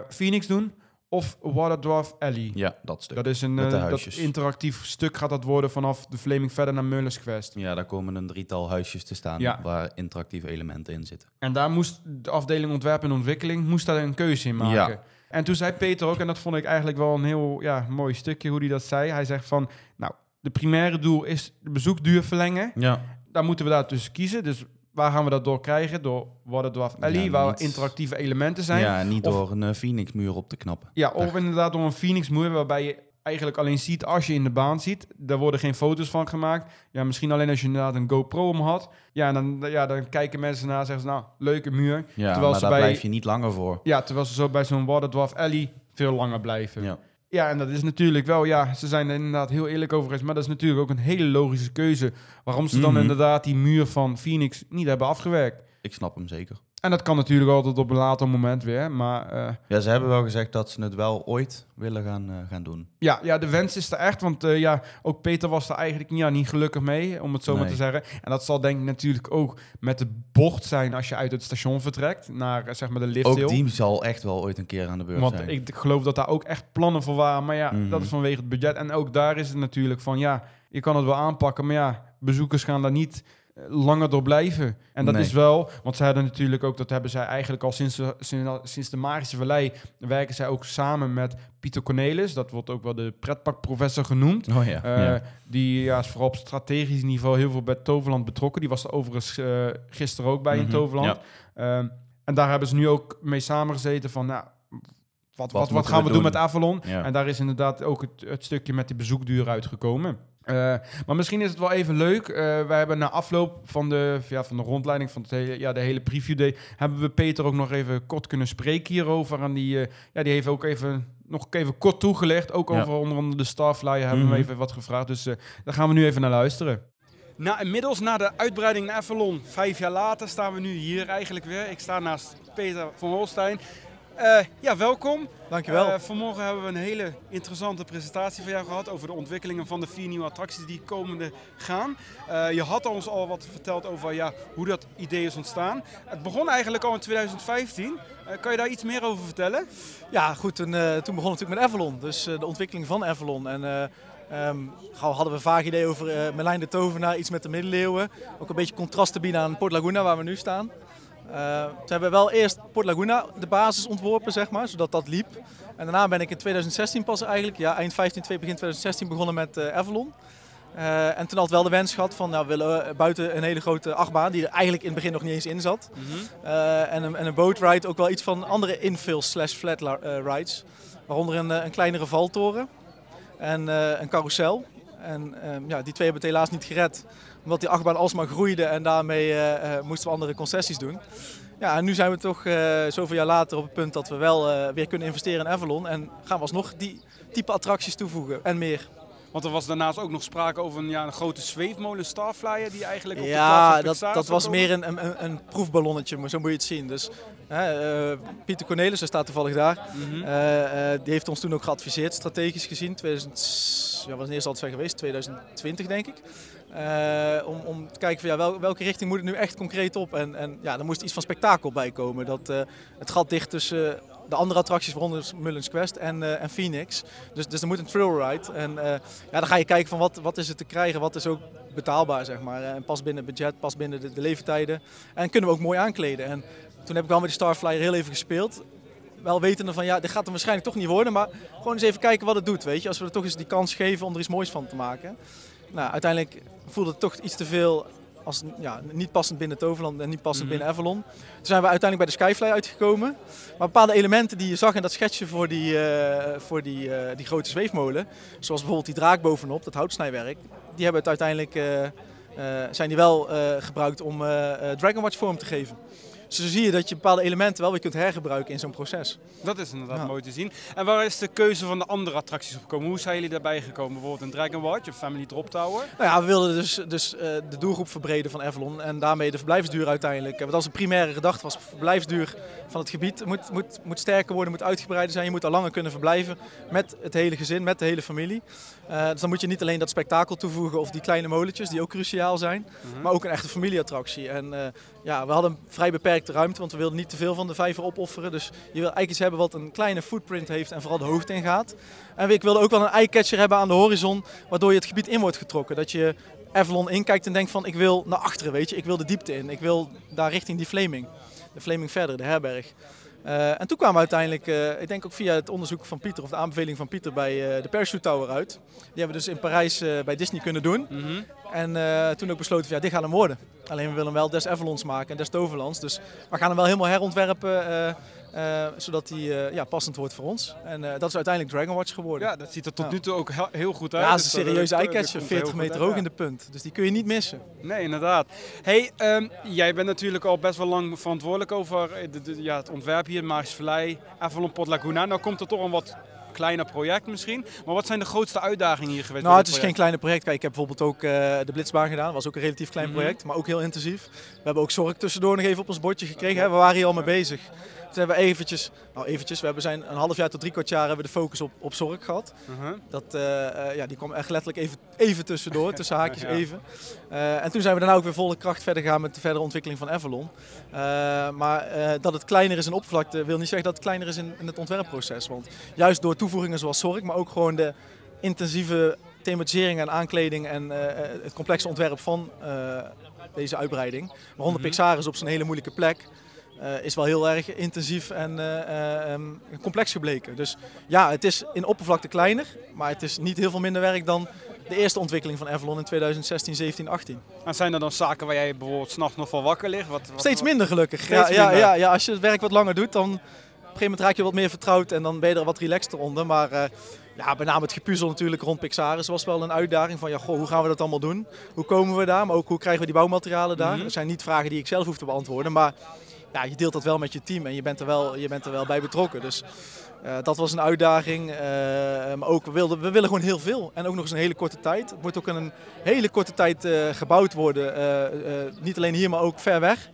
A: Phoenix doen of Water Dwarf Alley.
B: Ja, dat stuk.
A: Dat is een
B: Met de
A: eh, dat
B: huisjes.
A: interactief stuk gaat dat worden vanaf de Flaming verder naar Muller's Quest.
B: Ja, daar komen een drietal huisjes te staan
A: Ja.
B: waar interactieve elementen in zitten.
A: En daar moest de afdeling ontwerp en ontwikkeling moest daar een keuze in maken.
B: Ja.
A: En toen zei Peter ook, en dat vond ik eigenlijk wel een heel ja, mooi stukje hoe hij dat zei. Hij zegt van, nou, de primaire doel is de bezoekduur verlengen.
B: Ja.
A: Daar moeten we daar tussen kiezen. Dus waar gaan we dat door krijgen? Door Water Dwarf Alley,
B: Ja,
A: waar
B: niet-
A: interactieve elementen zijn.
B: Ja, niet
A: Of-
B: door een eh, Phoenix-muur op te knappen.
A: Ja, of inderdaad door een Phoenix muur waarbij je eigenlijk alleen ziet als je in de baan ziet. Daar worden geen foto's van gemaakt. Ja, misschien alleen als je inderdaad een GoPro om had. Ja, dan, ja, dan kijken mensen naar en zeggen ze, nou, leuke muur.
B: Ja,
A: Terwijl
B: maar
A: ze
B: daar
A: bij-
B: blijf je niet langer voor.
A: Ja, terwijl ze zo bij zo'n Watterdwarf Alley veel langer blijven.
B: Ja.
A: Ja, en dat is natuurlijk wel, ja, ze zijn er inderdaad heel eerlijk over geweest. Maar dat is natuurlijk ook een hele logische keuze. Waarom ze dan
B: Mhm.
A: inderdaad die muur van Phoenix niet hebben afgewerkt.
B: Ik snap hem zeker.
A: En dat kan natuurlijk altijd op een later moment weer. Maar eh,
B: Ja, ze hebben wel gezegd dat ze het wel ooit willen gaan, eh, gaan doen.
A: ja, ja, de wens is er echt. Want eh, ja, ook Peter was er eigenlijk ja, niet gelukkig mee, om het zo maar te zeggen. En dat zal denk ik natuurlijk ook met de bocht zijn als je uit het station vertrekt. Naar zeg maar de lift
B: Ook die zal echt wel ooit een keer aan de beurt
A: Want
B: zijn.
A: ik geloof dat daar ook echt plannen voor waren. Maar ja,
B: Mhm.
A: dat is vanwege het budget. En ook daar is het natuurlijk van, ja, je kan het wel aanpakken. Maar ja, bezoekers gaan daar niet langer door blijven. En dat
B: Nee.
A: is wel, want ze hadden natuurlijk ook, dat hebben zij eigenlijk al sinds, de- sinds, sinds de Magische Vallei, werken zij ook samen met Pieter Cornelis. Dat wordt ook wel de pretparkprofessor genoemd.
B: Oh ja.
A: Eh,
B: ja.
A: Die ja, is vooral op strategisch niveau heel veel bij Toverland betrokken. Die was er overigens eh, gisteren ook bij in
B: Mhm,
A: Toverland.
B: ja.
A: Ehm, en daar hebben ze nu ook mee samengezeten van, nou, wat, wat, wat,
B: moeten
A: gaan
B: we
A: doen met Avalon? En daar is inderdaad ook het, het stukje met die bezoekduur uitgekomen. Eh, maar misschien is het wel even leuk. Eh wij hebben na afloop van de, ja, van de rondleiding van het hele, ja, de hele preview day... hebben we Peter ook nog even kort kunnen spreken hierover. En die, eh, ja, die heeft ook even, nog even kort toegelicht. Ook
B: Ja.
A: over onder andere de Starflyer hebben we
B: Mhm.
A: even wat gevraagd. Dus eh, daar gaan we nu even naar luisteren.
D: Nou, inmiddels na de uitbreiding naar Avalon, vijf jaar later, staan we nu hier eigenlijk weer. Ik sta naast Peter van Holstein. Eh, ja, welkom.
E: Dankjewel.
D: Eh, vanmorgen hebben we een hele interessante presentatie van jou gehad over de ontwikkelingen van de vier nieuwe attracties die komende gaan. Eh, je had ons al wat verteld over ja, hoe dat idee is ontstaan. Het begon eigenlijk al in 2015. Eh, kan je daar iets meer over vertellen?
E: ja, goed, toen, toen begon het natuurlijk met Avalon. Dus de ontwikkeling van Avalon. En eh, ehm, gauw hadden we een vaag idee over eh Merlijn de Tovenaar, iets met de middeleeuwen. Ook een beetje contrast te bieden aan Port Laguna, waar we nu staan. Eh, toen hebben we wel eerst Port Laguna de basis ontworpen, zeg maar, zodat dat liep. En daarna ben ik in 2016 pas eigenlijk, ja, eind 15, twee- begin 2016 begonnen met eh, Avalon. Eh, en toen had wel de wens gehad van, nou, we willen eh, buiten een hele grote achtbaan, die er eigenlijk in het begin nog niet eens in zat. Eh, en, een, en een bootride ook wel iets van andere infill slash flat la- eh, rides. Waaronder een, eh, een kleinere valtoren en eh, een carousel. En ehm, ja, die twee hebben het helaas niet gered. Omdat die achtbaan alsmaar groeide en daarmee eh, eh, moesten we andere concessies doen. Ja, en nu zijn we toch eh, zoveel jaar later op het punt dat we wel weer kunnen investeren in Avalon. En gaan we alsnog die type attracties toevoegen en meer.
D: Want er was daarnaast ook nog sprake over een, ja, een grote zweefmolen Starflyer die eigenlijk op de
E: Ja, dat, dat was
D: komen.
E: meer een, een, een proefballonnetje, maar zo moet je het zien. Dus, hè, Pieter Cornelis, hij staat toevallig daar,
D: Mhm.
E: die heeft ons toen ook geadviseerd, strategisch gezien. 2000, ja, wat is eerst altijd geweest? 2020 denk ik. Eh, om, om te kijken van ja, wel, welke richting moet het nu echt concreet op. En, en ja, er moest iets van spektakel bij komen. Dat eh, het gat dicht tussen de andere attracties, waaronder Mullins Quest en, eh, en Phoenix. Dus, dus er moet een trail ride. En ja, dan ga je kijken van wat, wat is het te krijgen, wat is ook betaalbaar zeg maar. En pas binnen het budget, pas binnen de, de leeftijden. En kunnen we ook mooi aankleden. En toen heb ik al met die Starflyer heel even gespeeld wel wetende van ja, dit gaat er waarschijnlijk toch niet worden, maar gewoon eens even kijken wat het doet, weet je. Als we er toch eens die kans geven om er iets moois van te maken. Nou, uiteindelijk voelde het toch iets te veel als ja, niet passend binnen Toverland en niet passend
D: Mhm.
E: binnen Avalon. Toen zijn we uiteindelijk bij de Skyfly uitgekomen. Maar bepaalde elementen die je zag in dat schetsje voor die, eh, voor die, eh, die grote zweefmolen, zoals bijvoorbeeld die draak bovenop, dat houtsnijwerk, die hebben het uiteindelijk, eh, zijn die wel gebruikt om Dragon Watch vorm te geven. Dus zo zie je dat je bepaalde elementen wel weer kunt hergebruiken in zo'n proces.
D: Dat is inderdaad
E: Ja.
D: mooi te zien. En waar is de keuze van de andere attracties op gekomen? Hoe zijn jullie daarbij gekomen? Bijvoorbeeld een Dragon Watch, een Family Drop Tower.
E: Nou ja, we wilden dus, dus eh, de doelgroep verbreden van Avalon en daarmee de verblijfsduur uiteindelijk. Want als een primaire gedachte was, de verblijfsduur van het gebied moet, moet, moet sterker worden, moet uitgebreider zijn. Je moet al langer kunnen verblijven met het hele gezin, met de hele familie. Eh, dus dan moet je niet alleen dat spektakel toevoegen of die kleine molentjes, die ook cruciaal zijn, maar ook een echte familieattractie. En eh, ja, we hadden een vrij beperkte ruimte, want we wilden niet te veel van de vijver opofferen. Dus je wil eigenlijk iets hebben wat een kleine footprint heeft en vooral de hoogte in gaat. En ik wilde ook wel een eyecatcher hebben aan de horizon, waardoor je het gebied in wordt getrokken. Dat je Avalon inkijkt en denkt van ik wil naar achteren, weet je. Ik wil de diepte in. Ik wil daar richting die Flaming. De Flaming verder, de herberg. Eh, en toen kwamen we uiteindelijk, eh, ik denk ook via het onderzoek van Pieter of de aanbeveling van Pieter bij eh, de Parachute Tower uit. Die hebben we dus in Parijs bij Disney kunnen doen. En eh, toen ook besloten van ja, dit gaat hem worden. Alleen we willen hem wel des Avalons maken en des Toverlands. Dus we gaan hem wel helemaal herontwerpen. eh, eh, zodat hij ja, passend wordt voor ons. En dat is uiteindelijk Dragon Watch geworden.
D: Ja, dat ziet er tot nu toe ook heel, heel goed uit.
E: Ja, dat is
D: Dus
E: een serieuze eyecatcher.
D: komt heel
E: 40
D: goed
E: meter hoog in de punt. Dus die kun je niet missen.
D: Nee, inderdaad. Hey, ehm, jij bent natuurlijk al best wel lang verantwoordelijk over de, de- ja, het ontwerp hier, Maris Vallei, Avalon Port Laguna. Nou komt er toch een wat kleiner project misschien. Maar wat zijn de grootste uitdagingen hier geweest?
E: Nou, het is geen kleine project. Kijk, ik heb bijvoorbeeld ook eh, de Blitzbaan gedaan. Dat was ook een relatief klein
D: Mhm.
E: project, maar ook heel intensief. We hebben ook zorg tussendoor nog even op ons bordje gekregen. Hè. We waren hier al mee bezig. Toen hebben we eventjes, nou eventjes, we hebben zijn een half jaar tot drie kwart jaar hebben we de focus op, op zorg gehad.
D: Uh-huh.
E: Dat, eh, eh, ja, die kwam echt letterlijk even, even tussendoor, [LAUGHS] tussen haakjes
D: Ja.
E: even. Eh, en toen zijn we daarna ook weer volle kracht verder gegaan met de verdere ontwikkeling van Avalon. Maar dat het kleiner is in oppervlakte wil niet zeggen dat het kleiner is in, in het ontwerpproces. Want juist door toevoegingen zoals zorg, maar ook gewoon de intensieve thematisering en aankleding en het complexe ontwerp van deze uitbreiding. Waaronder
D: Mhm.
E: Pixar op zijn hele moeilijke plek. Eh, is wel heel erg intensief en eh, eh, ehm, complex gebleken. Dus ja, het is in oppervlakte kleiner, maar het is niet heel veel minder werk dan de eerste ontwikkeling van Avalon in 2016, 17, 18.
D: En zijn er dan zaken waar jij bijvoorbeeld s'nachts nog van wakker ligt? Wat, wat-
E: Steeds minder gelukkig.
D: Steeds
E: ja, ja,
D: minder.
E: Ja, ja, als je het werk wat langer doet, dan op een gegeven moment raak je wat meer vertrouwd en dan ben je er wat relaxter onder. Maar ja, met name het gepuzzel natuurlijk rond Pixaris was wel een uitdaging van ja, goh, hoe gaan we dat allemaal doen? Hoe komen we daar? Maar ook hoe krijgen we die bouwmaterialen daar?
D: Mhm.
E: Dat zijn niet vragen die ik zelf hoef te beantwoorden, maar ja, je deelt dat wel met je team en je bent er wel, je bent er wel bij betrokken. Dus eh, dat was een uitdaging. eh, maar ook, we, wilden, we willen gewoon heel veel. En ook nog eens een hele korte tijd. Het moet ook in een hele korte tijd eh, gebouwd worden. niet alleen hier, maar ook ver weg.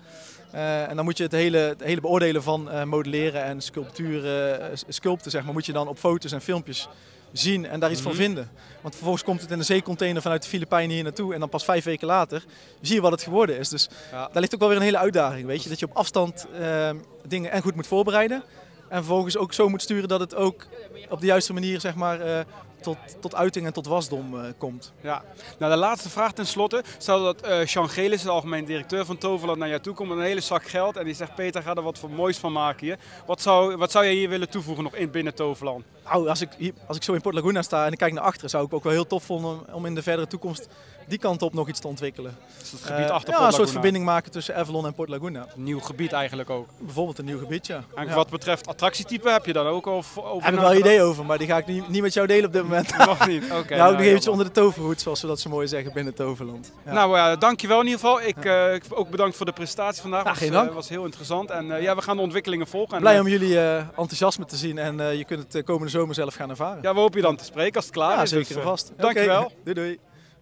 E: En dan moet je het hele, hele beoordelen van modelleren en sculpturen, sculpten, zeg maar, moet je dan op foto's en filmpjes zien en daar iets
D: Mhm.
E: van vinden. Want vervolgens komt het in een zeecontainer vanuit de Filipijnen hier naartoe en dan pas vijf weken later zie je wat het geworden is. Dus
D: Ja.
E: daar ligt ook wel weer een hele uitdaging, weet je. Dat je op afstand eh, dingen en goed moet voorbereiden. En vervolgens ook zo moet sturen dat het ook op de juiste manier, zeg maar, eh, tot, tot uiting en tot wasdom eh, komt.
D: Ja. Nou, de laatste vraag tenslotte. Stel dat eh Sean Gelis, de algemeen directeur van Toverland, naar jou toe komt met een hele zak geld. En die zegt, Peter, ga er wat voor moois van maken hier. Wat zou, wat zou jij hier willen toevoegen nog in binnen Toverland?
E: Nou, als ik, hier, als ik zo in Port Laguna sta en ik kijk naar achteren, zou ik ook wel heel tof vinden om, in de verdere toekomst die kant op nog iets te ontwikkelen.
D: Dus het gebied
E: Eh,
D: achter
E: ja,
D: Port
E: een soort verbinding maken tussen Avalon en Port Laguna.
D: Een nieuw gebied eigenlijk ook.
E: Bijvoorbeeld een nieuw gebied, ja.
D: En
E: Ja.
D: wat betreft attractietype heb je dan ook over
E: heb ik wel
D: nagedacht?
E: ideeën over, maar die ga ik niet, niet met jou delen op dit moment. [LAUGHS]
D: Nog niet, [LAUGHS] oké.
E: nou, ook
D: nou,
E: nog eventjes onder de toverhoed, zoals we dat zo mooi zeggen binnen Toverland. Ja.
D: Nou ja, dankjewel in ieder geval. Ik, eh, ook bedankt voor de presentatie vandaag.
E: Ja,
D: was,
E: geen
D: eh,
E: dank.
D: was heel interessant. En eh, ja, we gaan de ontwikkelingen volgen. En,
E: Blij
D: eh,
E: om jullie eh, enthousiasme te zien en eh, je kunt het eh, komende zomer zelf gaan ervaren.
D: Ja, we hopen je dan te spreken als het klaar
E: Ja,
D: is.
E: zeker
D: Dus,
E: en vast.
D: dankjewel.
E: Oké, Doei doei.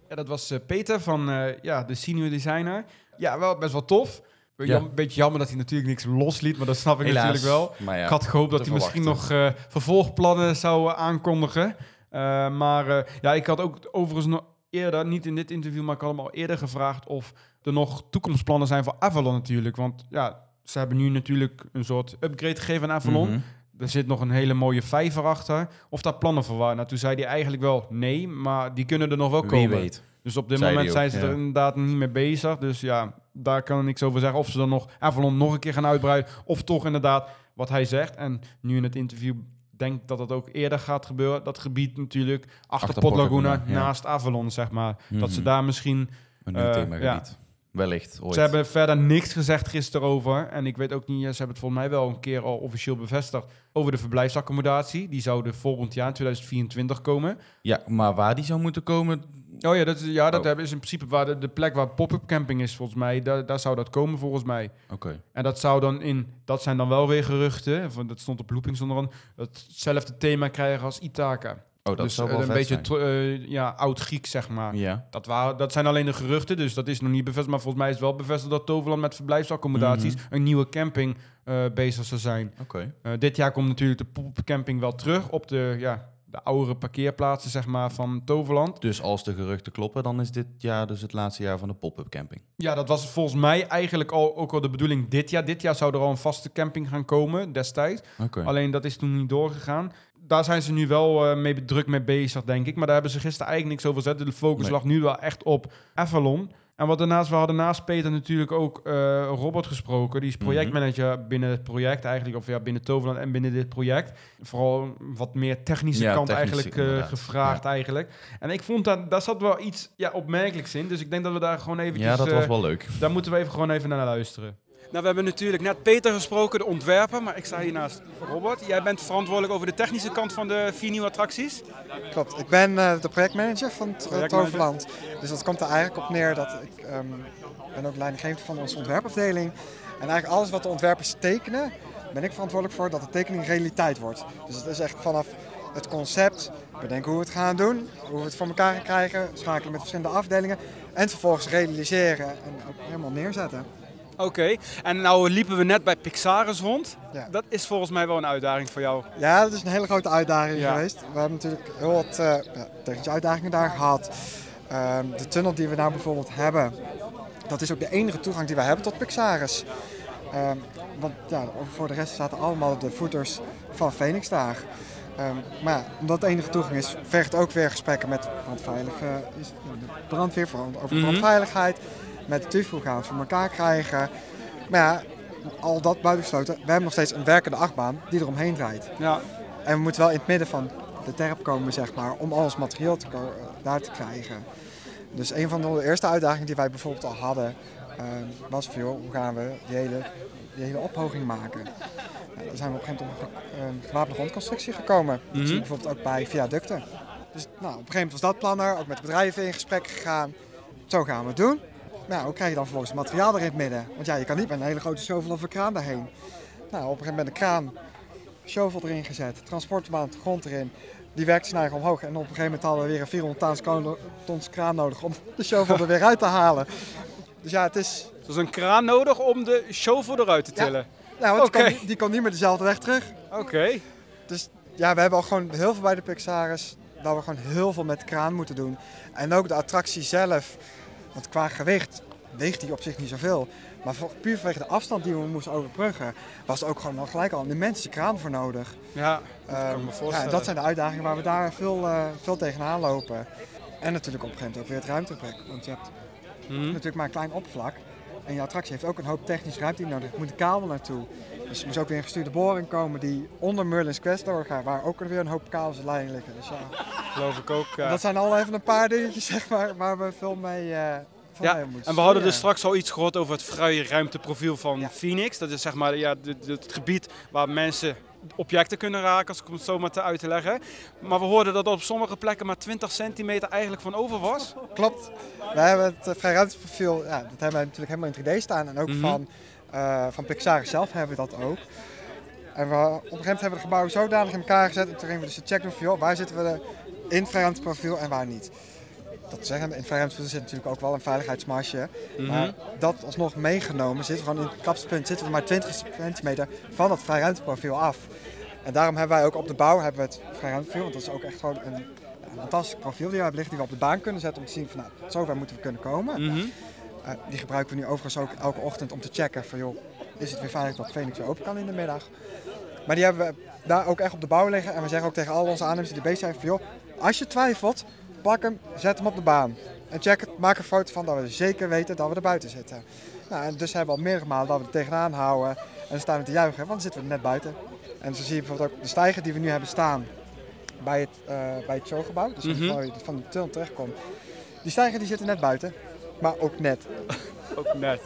A: Ja, dat was eh, Peter van eh, ja, de senior designer. Ja, wel best wel tof.
B: Ja.
A: Een beetje jammer dat hij natuurlijk niks losliet, maar dat snap ik
B: Helaas.
A: natuurlijk wel.
B: Ja,
A: ik had gehoopt dat hij misschien nog eh, vervolgplannen zou aankondigen. Eh, maar eh, ja, ik had ook overigens nog eerder, niet in dit interview, maar ik had hem al eerder gevraagd of er nog toekomstplannen zijn voor Avalon natuurlijk. Want ja, ze hebben nu natuurlijk een soort upgrade gegeven aan Avalon.
B: Mhm.
A: Er zit nog een hele mooie vijver achter. Of daar plannen voor waren. Nou, toen zei hij eigenlijk wel nee, maar die kunnen er nog wel
B: Wie
A: komen.
B: weet.
A: Dus op dit
B: Zei
A: moment zijn ze
B: ja.
A: er inderdaad niet mee bezig. Dus ja, daar kan ik niks over zeggen. Of ze dan nog Avalon nog een keer gaan uitbreiden. Of toch inderdaad wat hij zegt. En nu in het interview denk ik dat dat ook eerder gaat gebeuren. Dat gebied natuurlijk achter,
B: Achter Port
A: Laguna,
B: ja.
A: naast Avalon, zeg maar. Dat ze
B: Mhm.
A: daar misschien...
B: Een nieuw
A: eh,
B: themagebied. Wellicht, ooit.
A: Ze hebben verder niks gezegd gisteren over. En ik weet ook niet, ze hebben het volgens mij wel een keer al officieel bevestigd... over de verblijfsaccommodatie. Die zouden volgend jaar, 2024, komen.
B: Ja, maar waar die zou moeten komen...
A: Oh ja, dat is, ja, dat
B: Oh.
A: is in principe waar de, de plek waar pop-up camping is, volgens mij. Daar, daar zou dat komen, volgens mij.
B: Oké.
A: En dat zou dan in, dat zijn dan wel weer geruchten. Van, dat stond op loopings onder andere. Hetzelfde thema krijgen als Ithaca.
B: Oh, dat
A: dus
B: zou wel
A: een beetje eh, ja, oud-Griek, zeg maar.
B: Ja.
A: Dat, waren, dat zijn alleen de geruchten, dus dat is nog niet bevestigd. Maar volgens mij is wel bevestigd dat Toverland met verblijfsaccommodaties
B: Mhm.
A: een nieuwe camping eh, bezig zou zijn.
B: Oké.
A: Eh, dit jaar komt natuurlijk de pop-up camping wel terug op de, ja, de oudere parkeerplaatsen zeg maar, van Toverland.
B: Dus als de geruchten kloppen, dan is dit jaar dus het laatste jaar van de pop-up camping.
A: Ja, dat was volgens mij eigenlijk al, ook al de bedoeling dit jaar. Dit jaar zou er al een vaste camping gaan komen destijds. Alleen dat is toen niet doorgegaan. Daar zijn ze nu wel eh, mee, druk mee bezig, denk ik. Maar daar hebben ze gisteren eigenlijk niks over gezet. De focus
B: Nee.
A: lag nu wel echt op Avalon. En wat daarnaast, we hadden naast Peter natuurlijk ook eh, Robert gesproken. Die is
B: Mhm.
A: projectmanager binnen het project eigenlijk. Of ja, binnen Toverland en binnen dit project. Vooral wat meer technische
B: Ja,
A: kant
B: technische,
A: eigenlijk eh, gevraagd eigenlijk. En ik vond dat, daar zat wel iets ja, opmerkelijks in. Dus ik denk dat we daar gewoon eventjes...
B: Ja, dat was wel leuk.
A: Daar moeten we even gewoon even naar luisteren.
D: Nou, we hebben natuurlijk net Peter gesproken, de ontwerper, maar ik sta hier naast Robert. Jij bent verantwoordelijk over de technische kant van de vier nieuwe attracties.
F: Klopt, ik ben eh, de projectmanager van het eh. Toverland. Dus dat komt er eigenlijk op neer dat ik ehm, ben ook leidinggevend van onze ontwerpafdeling. En eigenlijk alles wat de ontwerpers tekenen, ben ik verantwoordelijk voor dat de tekening realiteit wordt. Dus het is echt vanaf het concept, bedenken hoe we het gaan doen, hoe we het voor elkaar gaan krijgen, schakelen met verschillende afdelingen en vervolgens realiseren en ook helemaal neerzetten.
D: Oké, en nou liepen we net bij Pixaris rond.
F: Ja.
D: Dat is volgens mij wel een uitdaging voor jou.
F: Ja, dat is een hele grote uitdaging
D: Ja.
F: geweest. We hebben natuurlijk heel wat ja, technische uitdagingen daar gehad. Ehm, de tunnel die we nou bijvoorbeeld hebben, dat is ook de enige toegang die we hebben tot Pixaris. Ehm, want ja, voor de rest zaten allemaal de voeters van Phoenix daar. Ehm, maar omdat het enige toegang is, vergt ook weer gesprekken met brandveilige, is, de brandweer over de
D: Mhm.
F: brandveiligheid. Met de TUF, hoe gaan voor elkaar krijgen. Maar ja, al dat buitengesloten, we hebben nog steeds een werkende achtbaan die eromheen draait.
D: Ja,
F: En we moeten wel in het midden van de terp komen, zeg maar, om al ons materiaal te ko- eh, daar te krijgen. Dus een van de eerste uitdagingen die wij bijvoorbeeld al hadden, eh, was van, joh, hoe gaan we die hele, die hele ophoging maken? Nou, dan zijn we op een gegeven moment op een, een gewapende grondconstructie gekomen. Dat zie je
D: Mhm.
F: bijvoorbeeld ook bij viaducten. Dus nou, op een gegeven moment was dat plan er, ook met bedrijven in gesprek gegaan. Zo gaan we het doen. Nou, hoe krijg je dan vervolgens het materiaal er in het midden? Want ja, je kan niet met een hele grote shovel of een kraan daarheen. Nou, op een gegeven moment een kraan shovel erin gezet, transportbaan, grond erin. Die werkte zijn eigen omhoog. En op een gegeven moment hadden we weer een 400 tons, kraan nodig om [LAUGHS] de shovel er weer uit te halen. Dus ja, het is...
D: er is een kraan nodig om de shovel eruit te
F: Ja.
D: tillen.
F: Nou, want die, kan, die kan niet meer dezelfde weg terug.
D: Oké.
F: Dus ja, we hebben al gewoon heel veel bij de Pixaris. Dat we gewoon heel veel met de kraan moeten doen. En ook de attractie zelf. Want qua gewicht weegt die op zich niet zoveel. Maar voor, puur vanwege de afstand die we moesten overbruggen, was er ook gewoon al gelijk al een immense kraan voor nodig.
D: Ja, dat kan ik
F: Ehm,
D: me
F: ja,
D: voorstellen.
F: dat zijn de uitdagingen waar we daar veel, eh, veel tegenaan lopen. En natuurlijk op een gegeven moment ook weer het ruimtegebrek. Want je hebt
D: Mhm.
F: natuurlijk maar een klein oppervlak. En je attractie heeft ook een hoop technische ruimte nodig. Er moet een kabel naartoe. Dus er moest ook weer een gestuurde boring komen die onder Merlin's Quest doorgaat. Waar ook weer een hoop kabels en lijnen liggen. Dus ja,
D: Geloof ik ook.
F: dat zijn al even een paar dingetjes [LAUGHS] zeg maar, waar we veel mee, eh veel
D: Ja,
F: mee moeten
D: En we hadden dus straks al iets gehoord over het vrije ruimteprofiel van
F: Ja.
D: Phoenix. Dat is zeg maar ja, het gebied waar mensen objecten kunnen raken, als ik het zo maar te uit te leggen. Maar we hoorden dat er op sommige plekken maar 20 centimeter eigenlijk van over was.
F: Klopt. We hebben het uh, vrij ruimteprofiel, ja, dat hebben we natuurlijk helemaal in 3D staan. En ook
D: Mhm.
F: van, eh, van Pixar zelf hebben we dat ook. En we, op een gegeven moment hebben we het gebouw zodanig in elkaar gezet. En toen gingen we dus de check doen van, joh, waar zitten we de- in het vrij ruimteprofiel en waar niet. Dat zeggen, in het vrij ruimteprofiel zit natuurlijk ook wel een veiligheidsmarge.
D: Mhm.
F: Maar dat alsnog meegenomen, zitten we gewoon in het kapspunt zitten we maar 20 centimeter van dat vrij ruimteprofiel af. En daarom hebben wij ook op de bouw hebben we het vrij ruimteprofiel, want dat is ook echt gewoon een fantastisch profiel die we hebben liggen, die we op de baan kunnen zetten om te zien van nou, zover moeten we kunnen komen.
D: Mhm.
F: Eh, die gebruiken we nu overigens ook elke ochtend om te checken van joh, is het weer veilig dat Phoenix weer open kan in de middag. Maar die hebben we daar ook echt op de bouw liggen en we zeggen ook tegen al onze aannemers die bezig zijn van joh, als je twijfelt, pak hem, zet hem op de baan. En check het, maak een foto van dat we zeker weten dat we er buiten zitten. Nou, en dus hebben we al meerdere malen dat we er tegenaan houden en dan staan we te juichen, want dan zitten we er net buiten. En zo zie je bijvoorbeeld ook de stijger die we nu hebben staan bij het, eh, bij het showgebouw, dus
D: Mhm.
F: waar je van de tunnel terechtkomt. Die stijger die zit er net buiten, maar ook net.
D: Ook net.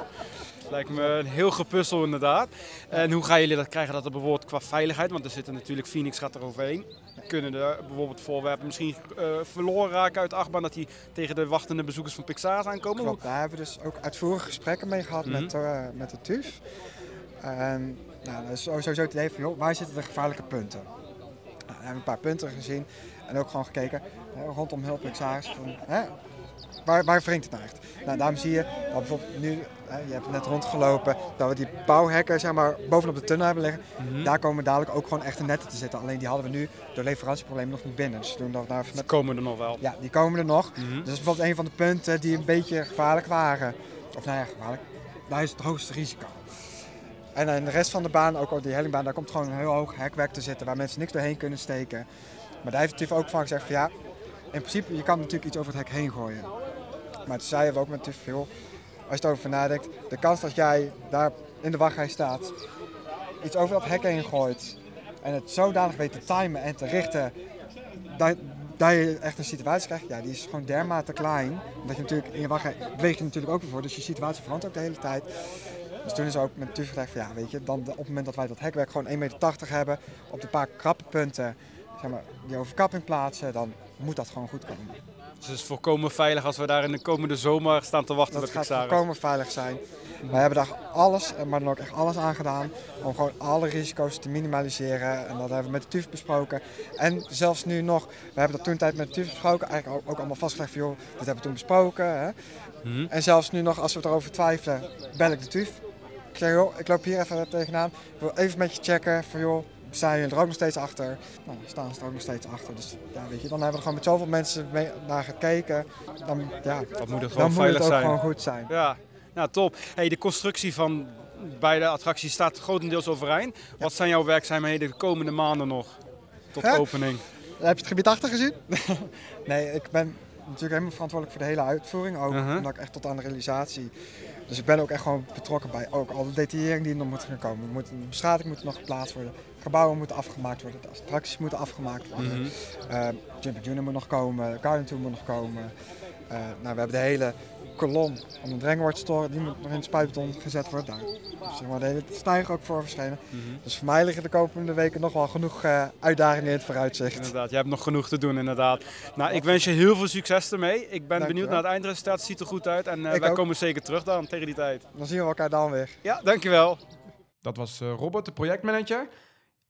D: Lijkt me een heel gepuzzel inderdaad. En hoe gaan jullie dat krijgen dat er bijvoorbeeld qua veiligheid, want er zitten natuurlijk Phoenix gaat er overheen. Kunnen er bijvoorbeeld voorwerpen misschien eh, verloren raken uit de achtbaan dat die tegen de wachtende bezoekers van Pixar aankomen?
F: Klopt, daar hebben we dus ook uitvoerige gesprekken mee gehad met, eh, met de TUF. En nou, dat is sowieso het idee van, joh, waar zitten de gevaarlijke punten? Nou, we hebben een paar punten gezien en ook gewoon gekeken hè, rondom heel van, hè, waar, waar wringt het nou echt? Nou, daarom zie je dat bijvoorbeeld nu, hè, je hebt net rondgelopen, dat we die bouwhekken zeg maar, bovenop de tunnel hebben liggen.
D: Mhm.
F: Daar komen dadelijk ook gewoon echte netten te zitten. Alleen die hadden we nu door leverantieproblemen nog niet binnen. Dus doen dat
D: Ze
F: met...
D: komen er nog wel.
F: Ja, die komen er nog.
D: Mhm.
F: Dus dat is bijvoorbeeld een van de punten die een beetje gevaarlijk waren. Of nou ja, gevaarlijk. Daar is het hoogste risico. En in de rest van de baan, ook op die hellingbaan, daar komt gewoon een heel hoog hekwerk te zitten waar mensen niks doorheen kunnen steken. Maar daar heeft het natuurlijk ook van gezegd van ja, in principe je kan natuurlijk iets over het hek heen gooien. Maar toen zeiden we ook met te veel, als je erover nadenkt, de kans dat jij daar in de wachtrij staat, iets over dat hek heen gooit en het zodanig weet te timen en te richten, dat, je echt een situatie krijgt, ja, die is gewoon dermate klein. Dat je natuurlijk in je wachtrij beweeg je natuurlijk ook weer voor, dus je situatie verandert ook de hele tijd. Dus toen is ook met TUF gezegd van ja, weet je, dan op het moment dat wij dat hekwerk gewoon 1,80 meter hebben, op de paar krappe punten, zeg maar, die overkapping plaatsen, dan moet dat gewoon goed komen.
D: Dus het is volkomen veilig als we daar in de komende zomer staan te wachten
F: Dat
D: met
F: gaat
D: Pixaris.
F: volkomen veilig zijn. Wij hebben daar alles, eh, maar dan ook echt alles aan gedaan om gewoon alle risico's te minimaliseren. En dat hebben we met de TUF besproken. En zelfs nu nog, we hebben dat toen tijd met de TUF besproken, eigenlijk ook, ook allemaal vastgelegd van joh, dit hebben we toen besproken. Hè.
D: Mhm.
F: En zelfs nu nog, als we erover twijfelen, bel ik de TUF. Ik zeg joh, ik loop hier even tegenaan. Ik wil even met je checken van joh, staan jullie er ook nog steeds achter? Nou, staan ze er ook nog steeds achter. Dus ja, weet je, dan hebben we er gewoon met zoveel mensen mee naar gekeken. Dan, ja,
D: Dat moet het
F: dan
D: gewoon
F: moet
D: veilig
F: het ook
D: zijn.
F: gewoon goed zijn.
D: Ja, nou top. Hey, de constructie van beide attracties staat grotendeels overeind. Wat zijn jouw werkzaamheden de komende maanden nog tot
F: Hè?
D: opening?
F: Heb je het gebied achter gezien? [LAUGHS] nee, ik ben natuurlijk helemaal verantwoordelijk voor de hele uitvoering. Ook
D: Uh-huh.
F: omdat ik echt tot aan de realisatie. Dus ik ben ook echt gewoon betrokken bij ook alle detaillering die er nog moet gaan komen. Moet, bestrating moet nog geplaatst worden. Gebouwen moeten afgemaakt worden. De attracties moeten afgemaakt worden.
D: Mhm.
F: Eh, Jumping Junior moet nog komen. Garden Tour moet nog komen. Eh, nou, we hebben de hele kolom van de Drangward Store. Die moet nog in het spuitbeton gezet worden. Daar is zeg maar de hele stijger ook voor verschenen.
D: Mhm.
F: Dus voor mij liggen de komende weken nog wel genoeg eh, uitdagingen in het vooruitzicht.
D: Inderdaad, je hebt nog genoeg te doen inderdaad. Nou, ik wens je heel veel succes ermee. Ik ben benieuwd naar het eindresultaat. Het ziet er goed uit en eh,
F: Ik
D: wij
F: ook.
D: komen zeker terug dan tegen die tijd.
F: Dan zien we elkaar dan weer.
D: Ja, dankjewel.
A: Dat was eh, Robert, de projectmanager.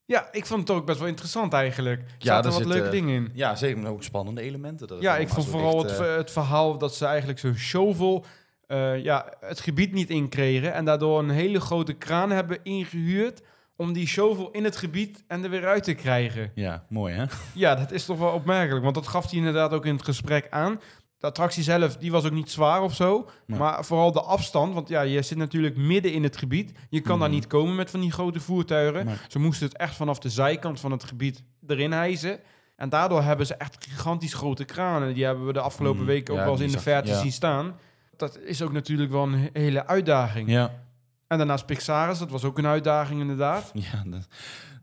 A: Ja, ik vond het ook best wel interessant eigenlijk. Er
B: Ja,
A: zaten
B: er
A: wat
B: zit,
A: leuke
B: eh,
A: dingen in.
B: Ja, zeker ook spannende elementen. Dat
A: Ja, ik vond vooral het,
B: eh,
A: het verhaal dat ze eigenlijk zo'n shovel eh, ja, het gebied niet inkregen. En daardoor een hele grote kraan hebben ingehuurd om die shovel in het gebied en er weer uit te krijgen.
B: Ja, mooi hè?
A: Ja, dat is toch wel opmerkelijk. Want dat gaf hij inderdaad ook in het gesprek aan. De attractie zelf, die was ook niet zwaar of zo.
B: Nee.
A: Maar vooral de afstand. Want ja, je zit natuurlijk midden in het gebied. Je kan daar
B: Mhm.
A: niet komen met van die grote voertuigen.
B: Nee.
A: Ze moesten het echt vanaf de zijkant van het gebied erin hijzen. En daardoor hebben ze echt gigantisch grote kranen. Die hebben we de afgelopen
B: Mhm.
A: weken ook
B: Ja,
A: wel eens in de verte
B: ja.
A: zien staan. Dat is ook natuurlijk wel een he- hele uitdaging.
B: Ja,
A: En daarnaast Pixaris, dat was ook een uitdaging inderdaad. [LAUGHS]
B: ja dat,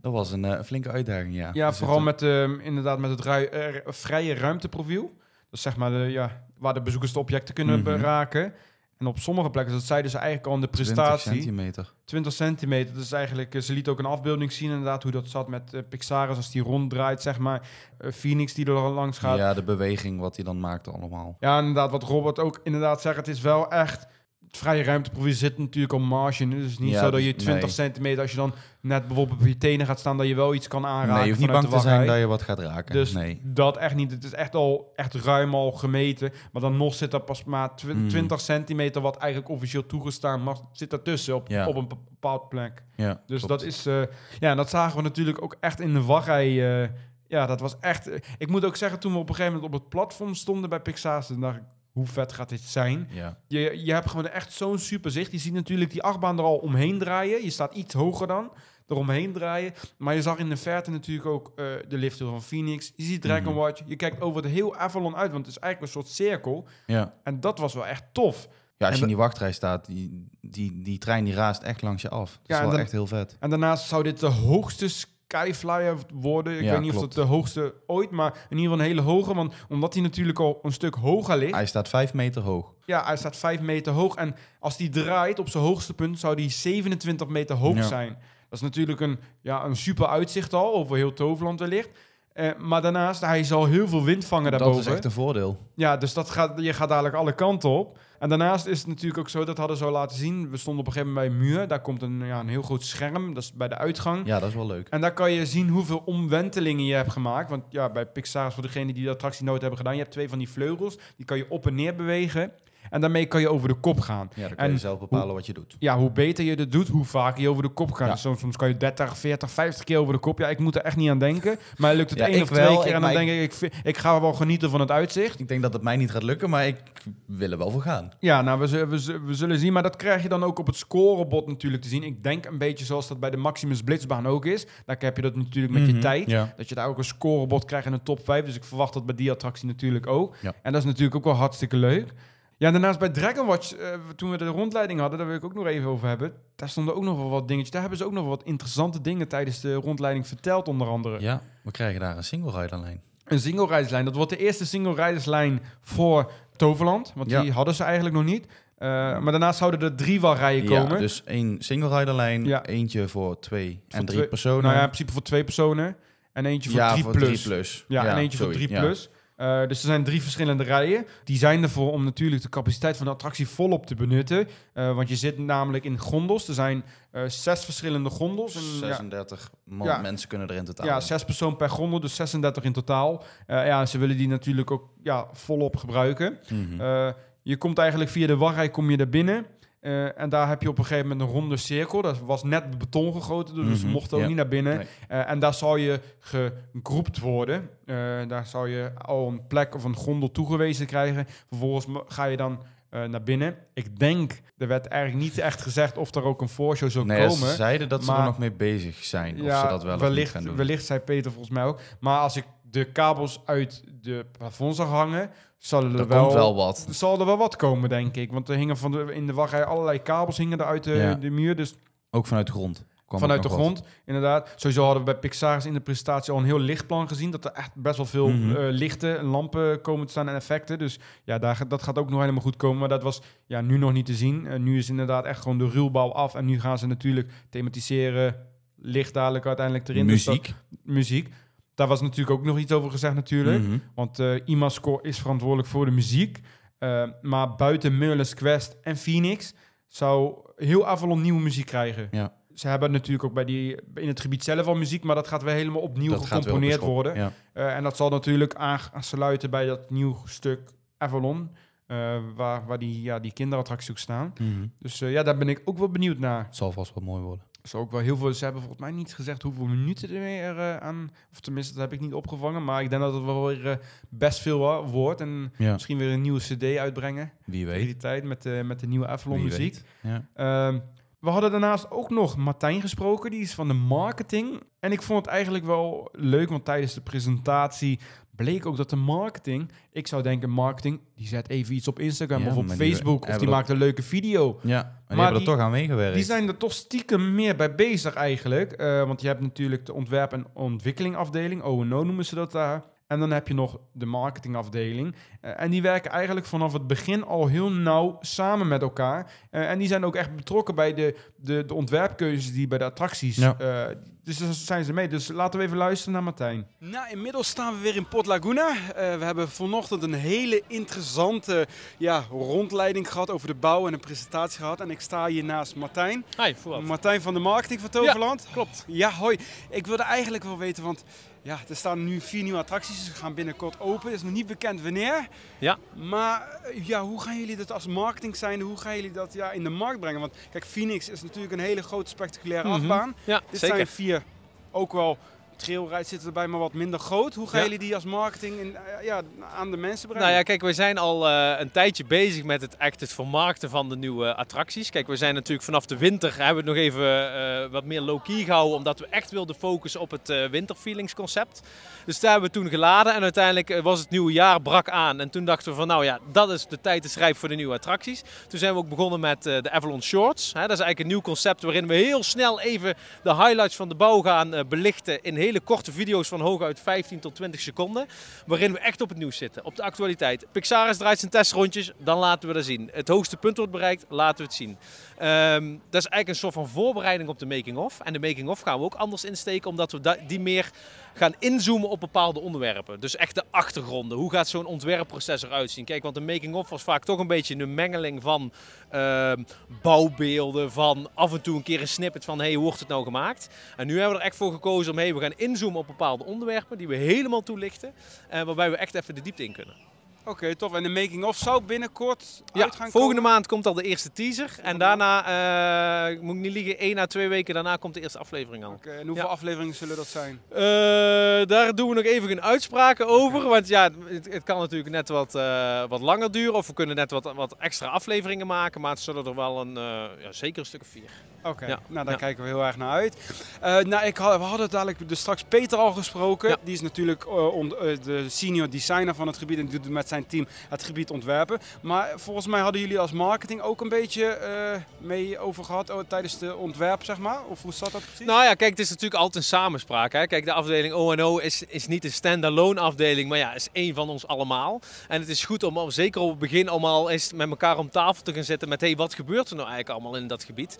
B: dat was een eh, flinke uitdaging, ja.
A: Ja,
B: Er
A: vooral met, ehm, inderdaad met het rui- vrije ruimteprofiel. Is zeg maar de, ja, waar de bezoekers de objecten kunnen
B: Mhm.
A: beraken. En op sommige plekken, dat zeiden ze eigenlijk al in de
B: 20
A: prestatie, 20,
B: centimeter.
A: centimeter. Dat is eigenlijk, eh, ze liet ook een afbeelding zien inderdaad hoe dat zat met eh, Pixaris als die ronddraait, zeg maar. Eh, Phoenix die er langs gaat. Ja.
B: Ja, de beweging wat hij dan maakte allemaal.
A: inderdaad, wat Robert ook inderdaad zegt, het is wel echt... Vrije ruimteprofiel zit natuurlijk op marge. Dus het is niet
B: Ja,
A: zo dat
B: dus-
A: je 20
B: nee.
A: centimeter, als je dan net bijvoorbeeld op je tenen gaat staan, dat je wel iets kan aanraken
B: nee, je hoeft niet bang te zijn dat je wat gaat raken.
A: Dus
B: nee.
A: dat echt niet. Het is echt al echt ruim al gemeten. Maar dan nog zit er pas maar tw-
B: Mm.
A: 20 centimeter, wat eigenlijk officieel toegestaan mag, zit ertussen op,
B: Ja.
A: op een bepaald plek.
B: Ja,
A: Dus
B: klopt.
A: dat is, eh, ja, en dat zagen we natuurlijk ook echt in de wachtrij. eh, ja, dat was echt. eh, ik moet ook zeggen, toen we op een gegeven moment op het platform stonden bij Pixar, toen dacht ik, hoe vet gaat dit zijn?
B: Ja.
A: Je, je hebt gewoon echt zo'n super zicht. Je ziet natuurlijk die achtbaan er al omheen draaien. Je staat iets hoger dan, eromheen draaien. Maar je zag in de verte natuurlijk ook eh, de lifthill van Phoenix. Je ziet Dragon
B: Mhm.
A: Watch. Je kijkt over de heel Avalon uit, want het is eigenlijk een soort cirkel.
B: Ja.
A: En dat was wel echt tof.
B: ja, als je in die wachtrij staat, die, die, die trein die raast echt langs je af. Dat
A: Ja,
B: is wel echt heel vet.
A: En daarnaast zou dit de hoogste Skyflyer worden. Ik
B: Ja,
A: weet niet of dat de hoogste ooit, maar in ieder geval een hele hoge. Want omdat hij natuurlijk al een stuk hoger ligt.
B: Hij staat vijf meter hoog.
A: Ja, hij staat 5 meter hoog. En als die draait op zijn hoogste punt, zou die 27 meter hoog
B: Ja.
A: zijn. Dat is natuurlijk een, ja, een super uitzicht al over heel Toverland wellicht. Eh, maar daarnaast, hij zal heel veel wind vangen daarboven.
B: Dat is echt een voordeel.
A: Ja, dus dat gaat, je gaat dadelijk alle kanten op. En daarnaast is het natuurlijk ook zo, dat hadden ze al laten zien. We stonden op een gegeven moment bij een muur. Daar komt een, ja, een heel groot scherm, dat is bij de uitgang.
B: Ja, dat is wel leuk.
A: En daar kan je zien hoeveel omwentelingen je hebt gemaakt. Want ja, bij Pixar, voor degenen die de attractie nooit hebben gedaan, je hebt twee van die vleugels. Die kan je op en neer bewegen. En daarmee kan je over de kop gaan.
B: Ja, dan kan
A: En
B: je zelf bepalen wat je doet.
A: Ja, hoe beter je dit doet, hoe vaker je over de kop gaat.
B: Ja.
A: Dus soms, soms kan je 30, 40, 50 keer over de kop. Ja, ik moet er echt niet aan denken. Maar lukt het
B: Ja,
A: één of twee keer en dan denk ik, ik, ga wel genieten van het uitzicht.
B: Ik denk dat het mij niet gaat lukken, maar ik wil er wel voor gaan.
A: Ja, nou, we, zullen- we, zullen- we zullen zien. Maar dat krijg je dan ook op het scorebord natuurlijk te zien. Ik denk een beetje zoals dat bij de Maximus Blitzbaan ook is. Daar heb je dat natuurlijk met je
B: Mhm,
A: tijd.
B: Ja.
A: Dat je daar ook een scorebord krijgt in de top 5. Dus ik verwacht dat bij die attractie natuurlijk ook. En dat is natuurlijk ook wel hartstikke leuk. Ja, daarnaast bij Dragon Watch, eh, toen we de rondleiding hadden, daar wil ik ook nog even over hebben. Daar stonden ook nog wel wat dingetjes. Daar hebben ze ook nog wat interessante dingen tijdens de rondleiding verteld, onder andere.
B: ja, we krijgen daar een single rider lijn.
A: Een single rijderslijn. Dat wordt de eerste single rijderslijn voor Toverland. Want
B: Ja.
A: die hadden ze eigenlijk nog niet. Eh, maar daarnaast zouden er drie wachtrijen
B: Ja,
A: komen.
B: dus één single rider lijn,
A: Ja.
B: eentje voor twee
A: Voor
B: en drie
A: twee-
B: personen.
A: Nou ja, in principe voor twee personen. En eentje voor
B: ja,
A: drie
B: voor
A: plus.
B: drie plus.
A: Ja, en eentje
B: sorry,
A: voor 3
B: ja.
A: plus. Eh, dus er zijn drie verschillende rijen. Die zijn ervoor om natuurlijk de capaciteit van de attractie volop te benutten. Eh, want je zit namelijk in gondels. Er zijn eh, zes verschillende gondels. En, ja,
B: 36 man,
A: Ja.
B: mensen kunnen er in totaal.
A: ja,
B: in.
A: zes persoon per gondel, dus 36 in totaal. Ja, ze willen die natuurlijk ook ja, volop gebruiken.
B: Mhm.
A: Je komt eigenlijk via de wachtrij kom je daar binnen. Eh, en daar heb je op een gegeven moment een ronde cirkel. Dat was net beton gegoten, dus we
B: Mhm,
A: mochten ook
B: ja.
A: niet naar binnen.
B: Nee.
A: Eh, en daar zal je gegroept worden. Eh, daar zal je al een plek of een gondel toegewezen krijgen. Vervolgens ga je dan naar binnen. Ik denk, er werd eigenlijk niet echt gezegd of er ook een voorshow zou
B: nee,
A: komen.
B: ze zeiden dat ze
A: maar-
B: er nog mee bezig zijn. of ze dat wel of niet
A: wellicht,
B: gaan doen.
A: wellicht zei Peter volgens mij ook. Maar als ik de kabels uit de plafond zag hangen, zal er
B: er
A: wel,
B: komt wel wat.
A: zal er wel wat komen, denk ik. Want er hingen van de, in de wachtrij allerlei kabels hingen er uit de,
B: Ja.
A: de muur. Dus
B: Ook vanuit de grond.
A: vanuit de
B: wat.
A: grond, inderdaad. Sowieso hadden we bij Pixaris in de presentatie al een heel lichtplan gezien. Dat er echt best wel veel
B: Mhm.
A: eh, lichten en lampen komen te staan en effecten. Dus ja, daar, dat gaat ook nog helemaal goed komen. Maar dat was ja, nu nog niet te zien. Eh, nu is inderdaad echt gewoon de ruwbouw af. En nu gaan ze natuurlijk thematiseren. Licht dadelijk uiteindelijk erin. Dus dat-
B: Muziek.
A: Daar was natuurlijk ook nog iets over gezegd natuurlijk.
B: Mhm.
A: Want eh Imascore is verantwoordelijk voor de muziek. Eh, maar buiten Merlin's Quest en Phoenix zou heel Avalon nieuwe muziek krijgen.
B: Ja.
A: Ze hebben natuurlijk ook bij die, in het gebied zelf al muziek, maar dat gaat weer helemaal opnieuw
B: Dat
A: gecomponeerd worden.
B: Ja.
A: Eh, en dat zal natuurlijk aansluiten bij dat nieuw stuk Avalon, waar, waar die, ja, die kinderattracties ook staan.
B: Mhm.
A: Dus ja, daar ben ik ook wel benieuwd naar.
B: Het zal vast wel mooi worden.
A: Zo ook wel heel veel. Ze hebben volgens mij niet gezegd hoeveel minuten er weer eh, aan. Of tenminste, dat heb ik niet opgevangen. Maar ik denk dat het wel weer eh, best veel wa- wordt. En
B: Ja.
A: misschien weer een nieuwe CD uitbrengen.
B: Wie weet.
A: die tijd met, de met de nieuwe Avalon muziek.
B: Ja.
A: Ehm, we hadden daarnaast ook nog Martijn gesproken. Die is van de marketing. En ik vond het eigenlijk wel leuk. Want tijdens de presentatie bleek ook dat de marketing. Ik zou denken, marketing. Die zet even iets op Instagram
B: Ja,
A: of op Facebook. Of die maakt een leuke video.
B: Ja, maar die
A: Maar
B: hebben
A: die-
B: er toch aan meegewerkt.
A: Die zijn er toch stiekem meer bij bezig eigenlijk. Eh, want je hebt natuurlijk de ontwerp- en ontwikkelingafdeling, O&O noemen ze dat daar. En dan heb je nog de marketingafdeling. Eh, en die werken eigenlijk vanaf het begin al heel nauw samen met elkaar. Eh, en die zijn ook echt betrokken bij de, de, de ontwerpkeuzes die bij de attracties.
B: Ja.
A: eh, dus daar zijn ze mee. Dus laten we even luisteren naar Martijn.
D: Nou, inmiddels staan we weer in Port Laguna. Eh, we hebben vanochtend een hele interessante ja, rondleiding gehad over de bouw en een presentatie gehad. En ik sta hier naast Martijn.
G: Hi, voor wat?
D: Martijn van de marketing van Toverland.
G: Klopt.
D: Ja, hoi. Ik wilde eigenlijk wel weten, want ja, er staan nu vier nieuwe attracties. Ze gaan binnenkort open. Het is nog niet bekend wanneer.
G: Ja.
D: Maar eh, ja, hoe gaan jullie dat als marketing zijn? Hoe gaan jullie dat ja, in de markt brengen? Want kijk, Phoenix is natuurlijk een hele grote spectaculaire
G: Mhm.
D: achtbaan.
G: Ja,
D: Dit
G: zeker.
D: zijn vier ook wel trailrides zitten erbij, maar wat minder groot. Hoe gaan
G: Ja.
D: jullie die als marketing in, eh, ja, aan de mensen brengen?
G: Nou ja, kijk, we zijn al eh, een tijdje bezig met het echt het vermarkten van de nieuwe attracties. Kijk, we zijn natuurlijk vanaf de winter hebben we het nog even eh, wat meer low-key gehouden, omdat we echt wilden focussen op het eh winterfeelings concept. Dus daar hebben we toen geladen en uiteindelijk eh, was het nieuwe jaar brak aan. En toen dachten we van, nou ja, dat is de tijd is rijp voor de nieuwe attracties. Toen zijn we ook begonnen met eh, de Avalon Shorts. Hè, dat is eigenlijk een nieuw concept waarin we heel snel even de highlights van de bouw gaan eh, belichten in korte video's van hooguit 15 tot 20 seconden. Waarin we echt op het nieuws zitten, op de actualiteit. Pixaris draait zijn testrondjes, dan laten we dat zien. Het hoogste punt wordt bereikt, laten we het zien. Ehm, dat is eigenlijk een soort van voorbereiding op de making-of. En de making-of gaan we ook anders insteken, omdat we die meer gaan inzoomen op bepaalde onderwerpen. Dus echt de achtergronden. Hoe gaat zo'n ontwerpproces eruit zien? Kijk, want de making-of was vaak toch een beetje een mengeling van ehm, bouwbeelden, van af en toe een keer een snippet van hey, hoe wordt het nou gemaakt? En nu hebben we er echt voor gekozen om hey, we gaan inzoomen op bepaalde onderwerpen die we helemaal toelichten. eh, waarbij we echt even de diepte in kunnen.
A: Oké, tof. En de making-of zou binnenkort
G: Ja, volgende
A: komen?
G: maand komt al de eerste teaser. En daarna, eh, moet ik niet liegen, één à twee weken daarna komt de eerste aflevering al.
A: Oké, en hoeveel
G: Ja.
A: afleveringen zullen dat zijn?
G: Eh, daar doen we nog even geen uitspraken over. Want ja, het, het kan natuurlijk net wat, eh, wat langer duren. Of we kunnen net wat, wat extra afleveringen maken. Maar het zullen er wel een, ja, zeker een stuk of vier.
A: Oké,
G: Ja.
A: nou daar
G: Ja.
A: kijken we heel erg naar uit. Eh, nou, ik had, we hadden dadelijk dus straks Peter al gesproken.
G: Ja.
A: Die is natuurlijk eh, on- eh, de senior designer van het gebied en doet met zijn team het gebied ontwerpen. Maar volgens mij hadden jullie als marketing ook een beetje mee over gehad oh, tijdens de ontwerp, zeg maar? Of hoe zat dat precies?
G: Nou ja, kijk, het is natuurlijk altijd een samenspraak. Hè? Kijk, de afdeling O&O is, is niet een standalone afdeling, maar ja, is één van ons allemaal. En het is goed om, om zeker op het begin allemaal eens met elkaar om tafel te gaan zitten met hey, wat gebeurt er nou eigenlijk allemaal in dat gebied?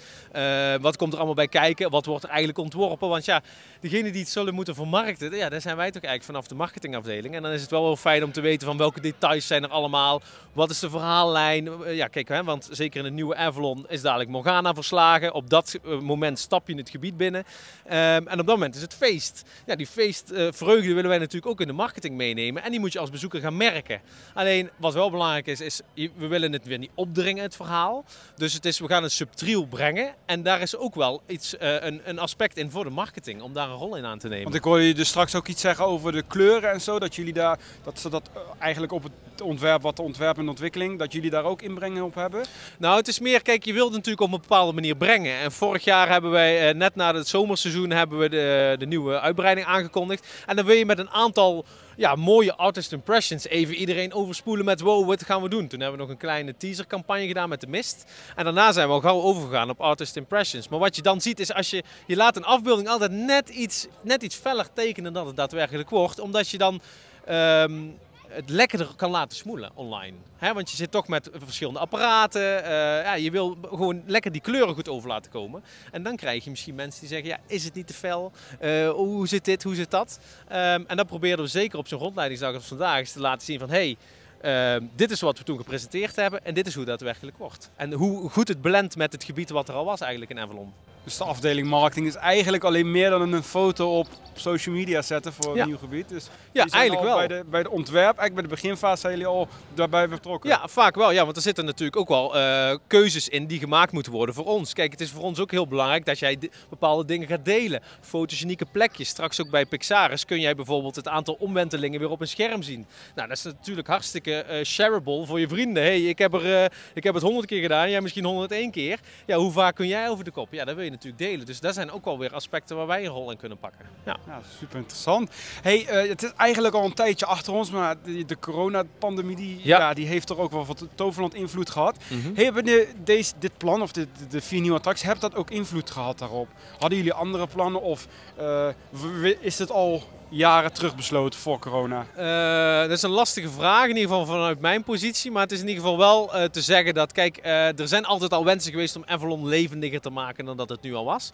G: Eh, wat komt er allemaal bij kijken? Wat wordt er eigenlijk ontworpen? Want ja, degene die het zullen moeten vermarkten, ja, daar zijn wij toch eigenlijk vanaf de marketingafdeling. En dan is het wel wel fijn om te weten van welke details zijn er allemaal. Wat is de verhaallijn? Eh, Ja, kijk, hè, want zeker in het nieuwe Avalon is dadelijk Morgana verslagen. Op dat eh, moment stap je het gebied binnen. Ehm, en op dat moment is het feest. Ja, die feestvreugde willen wij natuurlijk ook in de marketing meenemen. En die moet je als bezoeker gaan merken. Alleen, wat wel belangrijk is, is we willen het weer niet opdringen, het verhaal. Dus het is, we gaan het subtiel brengen. En daar is ook wel iets, eh, een, een aspect in voor de marketing, om daar een rol in aan te nemen.
A: Want ik hoorde je dus straks ook iets zeggen over de kleuren en zo. Dat jullie daar, dat ze dat eh, eigenlijk op het ontwerp, wat de ontwerp en ontwikkeling, dat jullie daar ook inbreng op hebben.
G: Nou, het is meer, kijk, je wilt het natuurlijk op een bepaalde manier brengen. En vorig jaar hebben wij, eh, net na het zomerseizoen, hebben we de, de nieuwe uitbreiding aangekondigd. En dan wil je met een aantal ja, mooie artist impressions even iedereen overspoelen met wow, wat gaan we doen? Toen hebben we nog een kleine teasercampagne gedaan met de mist. En daarna zijn we al gauw overgegaan op artist impressions. Maar wat je dan ziet is als je, je laat een afbeelding altijd net iets, net iets feller tekenen dan het daadwerkelijk wordt. Omdat je dan... ehm, het lekkerder kan laten smoelen online. Hè, want je zit toch met verschillende apparaten. eh, ja, je wil gewoon lekker die kleuren goed over laten komen. En dan krijg je misschien mensen die zeggen, ja, is het niet te fel? Eh, hoe zit dit? Hoe zit dat? Ehm, en dat proberen we zeker op zo'n rondleidingsdag als vandaag eens te laten zien van... Hey, ehm, dit is wat we toen gepresenteerd hebben en dit is hoe dat werkelijk wordt. En hoe goed het blendt met het gebied wat er al was eigenlijk in Avalon.
A: Dus de afdeling marketing is eigenlijk alleen meer dan een foto op social media zetten voor
G: Ja.
A: een nieuw gebied. Dus
G: Ja, eigenlijk wel.
A: Bij de, bij de ontwerp, eigenlijk bij de beginfase zijn jullie al daarbij betrokken.
G: Ja, vaak wel. Ja, want er zitten natuurlijk ook wel eh, keuzes in die gemaakt moeten worden voor ons. Kijk, het is voor ons ook heel belangrijk dat jij bepaalde dingen gaat delen. Fotogenieke plekjes. Straks ook bij Pixaris kun jij bijvoorbeeld het aantal omwentelingen weer op een scherm zien. Nou, dat is natuurlijk hartstikke eh, shareable voor je vrienden. hey, ik, heb er, eh, ik heb het honderd keer gedaan, jij misschien 101 keer. Ja, hoe vaak kun jij over de kop? Ja, dat wil je natuurlijk delen. Dus dat zijn ook wel weer aspecten waar wij een rol in kunnen pakken. Ja.
A: Ja, super interessant. Hey, eh, het is eigenlijk al een tijdje achter ons, maar de, de coronapandemie die, ja.
G: Ja.
A: die heeft er ook wel wat Toverland invloed gehad.
G: Mhm.
A: Hebben de, deze, dit plan of de, de, vier nieuwe attracties, heeft dat ook invloed gehad daarop? Hadden jullie andere plannen of eh, is het al jaren terug besloten voor corona?
G: Eh, dat is een lastige vraag, in ieder geval vanuit mijn positie. Maar het is in ieder geval wel eh, te zeggen dat, kijk, eh, er zijn altijd al wensen geweest om Avalon levendiger te maken dan dat het nu al was.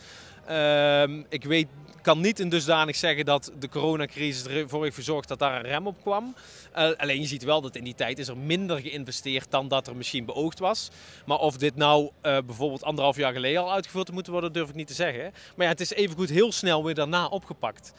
G: Ehm, ik weet, kan niet in dusdanig zeggen dat de coronacrisis ervoor heeft gezorgd dat daar een rem op kwam. Alleen je ziet wel dat in die tijd is er minder geïnvesteerd dan dat er misschien beoogd was. Maar of dit nou bijvoorbeeld anderhalf jaar geleden al uitgevoerd moeten worden, durf ik niet te zeggen. Maar ja, het is evengoed heel snel weer daarna opgepakt.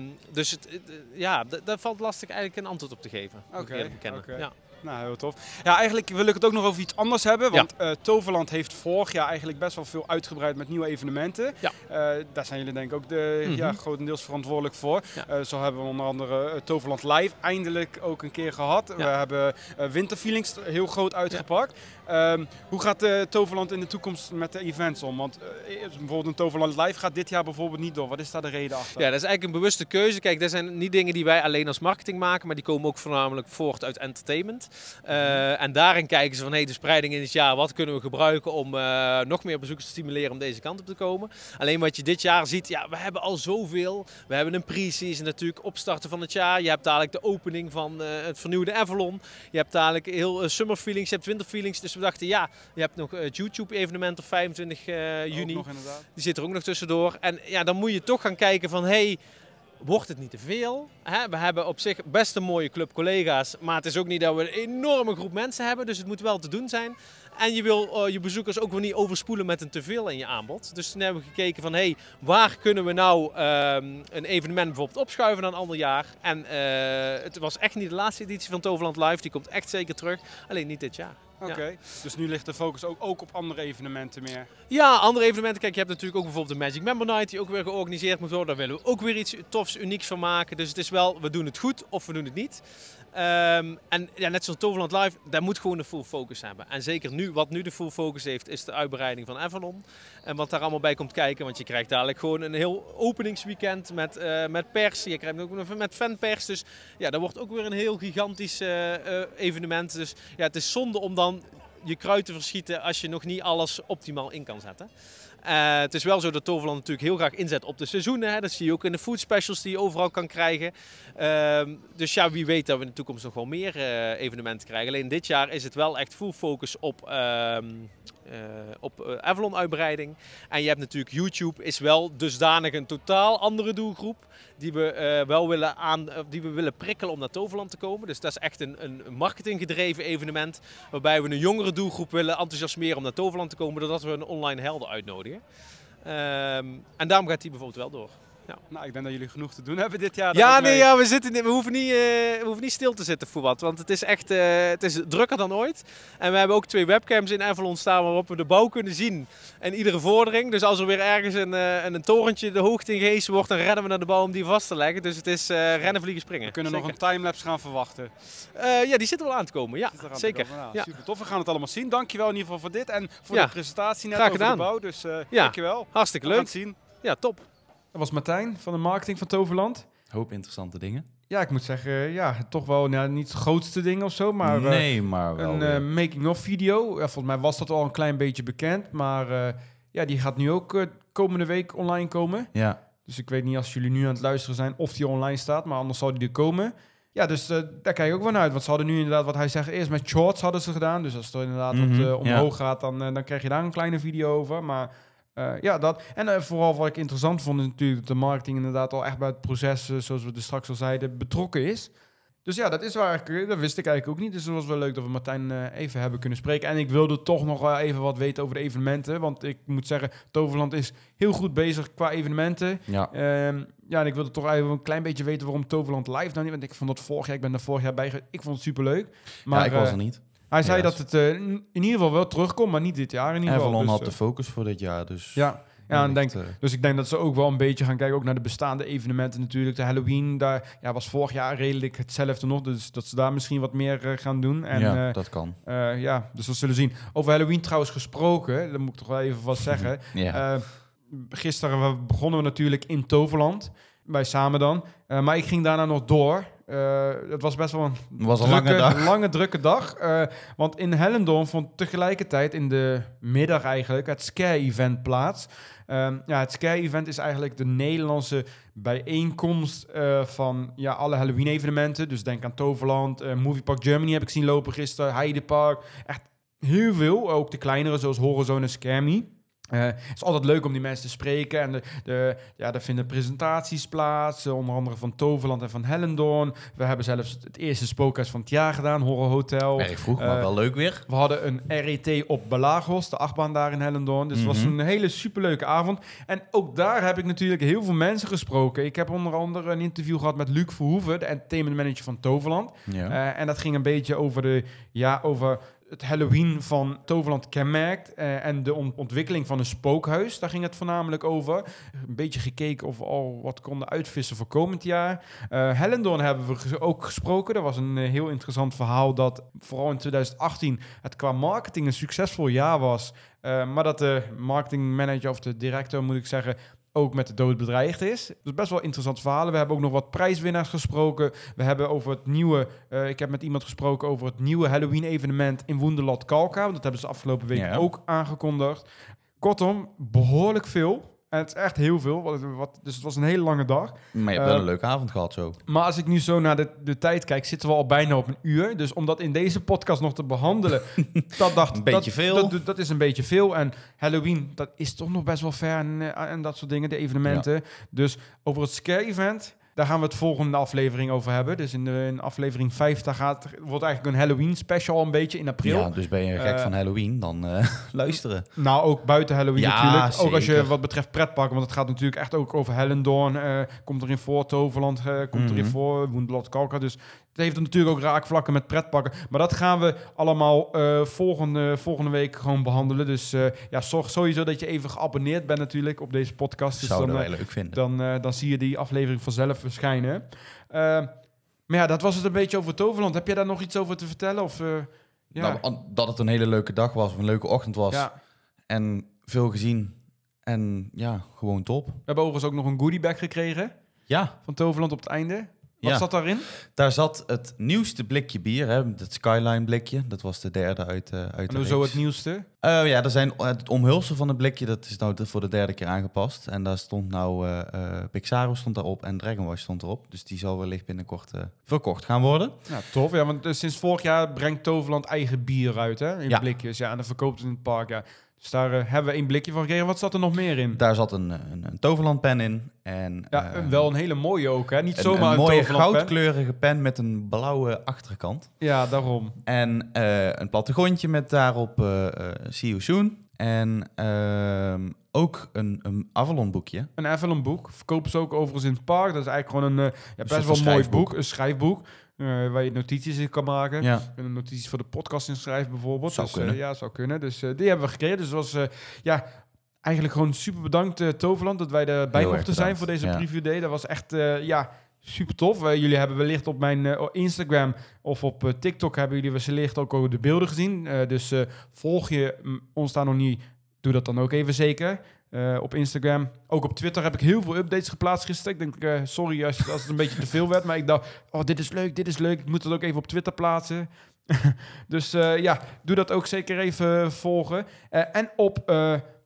G: Ehm, dus het, het- ja, daar valt lastig eigenlijk een antwoord op te geven.
A: Oké,
G: bekennen.
A: oké.
G: Ja.
A: Nou, heel tof. Ja, eigenlijk wil ik het ook nog over iets anders hebben. Want eh, Toverland heeft vorig jaar eigenlijk best wel veel uitgebreid met nieuwe evenementen.
G: Ja.
A: Eh, daar zijn jullie denk ik ook de,
G: Mhm.
A: ja, grotendeels verantwoordelijk voor.
G: Ja.
A: Eh, zo hebben we onder andere eh, Toverland Live eindelijk ook een keer gehad. We hebben eh, Winterfeelings heel groot uitgepakt. Ehm, hoe gaat eh, Toverland in de toekomst met de events om? Want eh, bijvoorbeeld een Toverland Live gaat dit jaar bijvoorbeeld niet door. Wat is daar de reden achter?
G: Ja, dat is eigenlijk een bewuste keuze. Kijk, dat zijn niet dingen die wij alleen als marketing maken, maar die komen ook voornamelijk voort uit entertainment. Eh, en daarin kijken ze van, hey, de spreiding in het jaar, wat kunnen we gebruiken om eh, nog meer bezoekers te stimuleren om deze kant op te komen. Alleen wat je dit jaar ziet, ja, we hebben al zoveel. We hebben een pre-season natuurlijk, opstarten van het jaar. Je hebt dadelijk de opening van eh, het vernieuwde Avalon. Je hebt dadelijk heel eh, summer feelings, je hebt winter feelings. Dus we dachten, ja, je hebt nog het YouTube evenement op 25 eh, juni.
A: nog.
G: Die zit er ook nog tussendoor. En ja, dan moet je toch gaan kijken van, hey, wordt het niet te veel. Hè? We hebben op zich best een mooie club collega's, maar het is ook niet dat we een enorme groep mensen hebben, dus het moet wel te doen zijn. En je wil uh, je bezoekers ook weer niet overspoelen met een teveel in je aanbod. Dus toen hebben we gekeken van, hé, hey, waar kunnen we nou uh, een evenement bijvoorbeeld opschuiven naar een ander jaar? En uh, het was echt niet de laatste editie van Toverland Live, die komt echt zeker terug. Alleen niet dit jaar.
D: Oké, ja. dus nu ligt de focus ook, ook op andere evenementen meer?
G: Ja, andere evenementen. Kijk, je hebt natuurlijk ook bijvoorbeeld de Magic Member Night die ook weer georganiseerd moet worden. Daar willen we ook weer iets tofs, unieks van maken. Dus het is wel, we doen het goed of we doen het niet. Um, en ja, net zoals Toverland Live, daar moet gewoon de full focus hebben. En zeker nu, wat nu de full focus heeft, is de uitbreiding van Avalon. En wat daar allemaal bij komt kijken, want je krijgt dadelijk gewoon een heel openingsweekend met, uh, met pers. Je krijgt ook met fanpers. Dus ja, dat wordt ook weer een heel gigantisch uh, uh, evenement. Dus ja, het is zonde om dan je kruid te verschieten als je nog niet alles optimaal in kan zetten. Uh, het is wel zo dat Toverland natuurlijk heel graag inzet op de seizoenen. Hè. Dat zie je ook in de food specials die je overal kan krijgen. Uh, dus ja, wie weet dat we in de toekomst nog wel meer uh, evenementen krijgen. Alleen dit jaar is het wel echt full focus op, uh, op Avalon uitbreiding. En je hebt natuurlijk YouTube is wel dusdanig een totaal andere doelgroep. Die we wel willen, aan, die we willen prikkelen om naar Toverland te komen. Dus dat is echt een, een marketinggedreven evenement. Waarbij we een jongere doelgroep willen enthousiasmeren om naar Toverland te komen. Doordat we een online helden uitnodigen. Um, en daarom gaat die bijvoorbeeld wel door.
D: Ja. Nou, ik denk dat jullie genoeg te doen hebben dit jaar.
G: Ja, nee, ja we, zitten, we, hoeven niet, uh, we hoeven niet stil te zitten voor wat. Want het is echt uh, het is drukker dan ooit. En we hebben ook twee webcams in Avalon staan waarop we de bouw kunnen zien. En iedere vordering. Dus als er weer ergens een, uh, een torentje de hoogte in gehezen wordt, dan rennen we naar de bouw om die vast te leggen. Dus het is rennen, vliegen, springen.
D: We kunnen
G: Zeker.
D: nog een timelapse gaan verwachten.
G: ja, die zit er wel aan te komen. Ja, zeker.
D: Komen. Nou, ja. Super tof. We gaan het allemaal zien. Dankjewel in ieder geval voor dit. En voor
G: ja.
D: de presentatie net
G: Graag
D: over de bouw. Dus ja. dankjewel.
G: Hartstikke leuk.
D: het zien.
G: Ja, top.
A: Dat was Martijn van de marketing van Toverland.
B: Hoop interessante dingen.
A: Ja, ik moet zeggen, ja, toch wel nou, niet het grootste ding of zo, maar
B: nee, maar wel
A: een uh, making-of video. Ja, volgens mij was dat al een klein beetje bekend, maar uh, ja, die gaat nu ook komende week online komen.
B: Ja.
A: Dus ik weet niet als jullie nu aan het luisteren zijn of die online staat, maar anders zal die er komen. Ja, dus daar kijk ik ook wel naar uit. Want ze hadden nu inderdaad, wat hij zegt, eerst met shorts hadden ze gedaan. Dus als het er inderdaad
B: Mhm,
A: wat omhoog ja. gaat, dan, dan krijg je daar een kleine video over. Maar uh, ja, dat. En uh, vooral wat ik interessant vond, is natuurlijk dat de marketing inderdaad al echt bij het proces, uh, zoals we er straks al zeiden, betrokken is. Dus ja, dat is waar ik, dat wist ik eigenlijk ook niet. Dus het was wel leuk dat we Martijn even hebben kunnen spreken. En ik wilde toch nog wel even wat weten over de evenementen. Want ik moet zeggen, Toverland is heel goed bezig qua evenementen.
B: Ja.
A: ja, en ik wilde toch even een klein beetje weten waarom Toverland live nou niet. Want ik vond dat vorig jaar, ik ben er vorig jaar bij. Ik vond het superleuk. Maar
B: ja, ik was er niet.
A: Hij zei
B: Yes.
A: dat het uh, in ieder geval wel terugkomt, maar niet dit jaar in ieder geval.
B: Avalon
A: Dus,
B: had de focus voor dit jaar, dus...
A: ja, ja en denk,
B: uh,
A: dus ik denk dat ze ook wel een beetje gaan kijken ook naar de bestaande evenementen natuurlijk. De Halloween, daar ja, was vorig jaar redelijk hetzelfde nog. Dus dat ze daar misschien wat meer uh, gaan doen. En,
B: ja,
A: uh,
B: dat kan.
A: uh, ja, dus dat zullen we zien. Over Halloween trouwens gesproken, dat moet ik toch wel even wat zeggen. [LAUGHS]
B: Ja.
A: Gisteren begonnen we natuurlijk in Toverland, bij Samen dan. Maar ik ging daarna nog door. Uh, het was best wel een,
B: was een
A: drukke,
B: lange dag.
A: lange, drukke dag. Uh, want in Hellendoorn vond tegelijkertijd in de middag eigenlijk het Scare-event plaats. Um, ja, het Scare-event is eigenlijk de Nederlandse bijeenkomst uh, van ja, alle Halloween-evenementen. Dus denk aan Toverland, Movie Park Germany heb ik zien lopen gisteren, Heidepark. Echt heel veel, ook de kleinere zoals Horizon en Scare Me. Uh, het is altijd leuk om die mensen te spreken. En de, de, ja, er vinden presentaties plaats, uh, onder andere van Toverland en van Hellendoorn. We hebben zelfs het eerste spookhuis van het jaar gedaan, Horror Hotel.
B: Erg vroeg, uh, maar wel leuk weer.
A: We hadden een RET op Belagos, de achtbaan daar in Hellendoorn. Dus mm -hmm. het was een hele superleuke avond. En ook daar heb ik natuurlijk heel veel mensen gesproken. Ik heb onder andere een interview gehad met Luc Verhoeven, de entertainment manager van Toverland.
B: Ja.
A: en dat ging een beetje over de, ja, over het Halloween van Toverland kenmerkt uh, en de on ontwikkeling van een spookhuis. Daar ging het voornamelijk over. Een beetje gekeken of we al wat konden uitvissen voor komend jaar. Uh, hebben we ook gesproken. Dat was een uh, heel interessant verhaal dat vooral in 2018 het qua marketing een succesvol jaar was. Maar dat de marketingmanager of de directeur, moet ik zeggen, ook met de dood bedreigd is. Dus best wel interessant verhalen. We hebben ook nog wat prijswinnaars gesproken. We hebben over het nieuwe... Uh, ik heb met iemand gesproken over het nieuwe Halloween-evenement in Wonderland Kalka. Dat hebben ze afgelopen week
B: Ja.
A: ook aangekondigd. Kortom, behoorlijk veel. En het is echt heel veel. Wat, wat, dus het was een hele lange dag.
B: Maar je hebt
A: Eh,
B: wel een leuke avond gehad zo.
A: Maar als ik nu zo naar de, de tijd kijk, zitten we al bijna op een uur. Dus om dat in deze podcast nog te behandelen, [LAUGHS] dat dacht
B: Een beetje
A: dat,
B: veel.
A: Dat, dat is een beetje veel. En Halloween, dat is toch nog best wel ver en, eh, en dat soort dingen, de evenementen. Dus over het scare-event, daar daar gaan we het volgende aflevering over hebben. Dus in, de, in aflevering 5 daar gaat, wordt eigenlijk een Halloween special een beetje in april.
B: Ja, dus ben je gek
A: Eh,
B: van Halloween, dan eh, [LAUGHS] luisteren.
A: Nou, ook buiten Halloween
B: Ja,
A: natuurlijk. Ook als je wat betreft pretparken, want het gaat natuurlijk echt ook over Hellendoorn. eh, komt erin voor, Toverland komt erin
B: Mhm.
A: voor, Woenblad Kalka. Dus het heeft natuurlijk ook raakvlakken met pretparken. Maar dat gaan we allemaal eh, volgende, volgende week gewoon behandelen. Dus eh, ja, zorg sowieso dat je even geabonneerd bent natuurlijk op deze podcast. Dus
B: Zouden
A: dan,
B: wij
A: eh,
B: leuk vinden.
A: dan, dan zie je die aflevering vanzelf verschijnen. Maar ja, dat was het een beetje over Toverland. Heb jij daar nog iets over te vertellen? Of, ja.
B: Nou, dat het een hele leuke dag was, of een leuke ochtend was.
A: ja.
B: En veel gezien. En ja, gewoon top.
A: We hebben overigens ook nog een goodiebag gekregen
B: Ja,
A: van Toverland op het einde. Wat
B: Ja.
A: zat daarin?
B: daar zat het nieuwste blikje bier, hè, het Skyline blikje. Dat was de derde uit, eh uit
A: En
B: de reeks.
A: het nieuwste?
B: Eh, ja, er zijn, het omhulsel van het blikje, dat is nou voor de derde keer aangepast. En daar stond nou, eh, Pixaro stond daarop en Dragon Watch stond erop. Dus die zal wellicht binnenkort verkocht gaan worden.
A: Ja, tof. Ja, want sinds vorig jaar brengt Toverland eigen bier uit, hè? In
B: Ja.
A: blikjes. Ja, en dan verkoopt het in het park, ja. Dus daar eh, hebben we één blikje van gekregen. Wat zat er nog meer in?
B: Daar zat een, een, een toverlandpen in. En,
A: Ja,
B: eh,
A: wel een hele mooie ook, hè? Niet
B: een,
A: zomaar
B: een
A: een,
B: mooie goudkleurige pen met een blauwe achterkant.
A: Ja, daarom.
B: En eh, een plattegrondje met daarop eh eh, See You Soon. En ehm, ook een, een Avalon boekje.
A: Een Avalon boek. Verkopen ze ook overigens in het park. Dat is eigenlijk gewoon een eh, ja, best
B: soort
A: wel mooi boek. Een schrijfboek. Eh, waar je notities in kan maken.
B: Ja.
A: En notities voor de podcast inschrijven bijvoorbeeld.
B: Zou
A: dus, eh,
B: kunnen.
A: ja, zou kunnen. Dus eh, die hebben we gekregen. Dus was, eh, ja, eigenlijk gewoon super bedankt eh, Toverland dat wij erbij mochten zijn voor deze
B: ja.
A: preview day. Dat was echt, eh, ja, super tof. Eh, jullie hebben wellicht op mijn eh, Instagram of op eh, TikTok hebben jullie wellicht ook al de beelden gezien. Eh, dus eh, volg je ons daar nog niet, doe dat dan ook even zeker. Eh, op Instagram. Ook op Twitter heb ik heel veel updates geplaatst gisteren. Ik denk, eh, sorry als, als het een beetje te veel werd. Maar ik dacht, oh, dit is leuk, dit is leuk. Ik moet het ook even op Twitter plaatsen. [LAUGHS] dus eh, ja, doe dat ook zeker even volgen. En op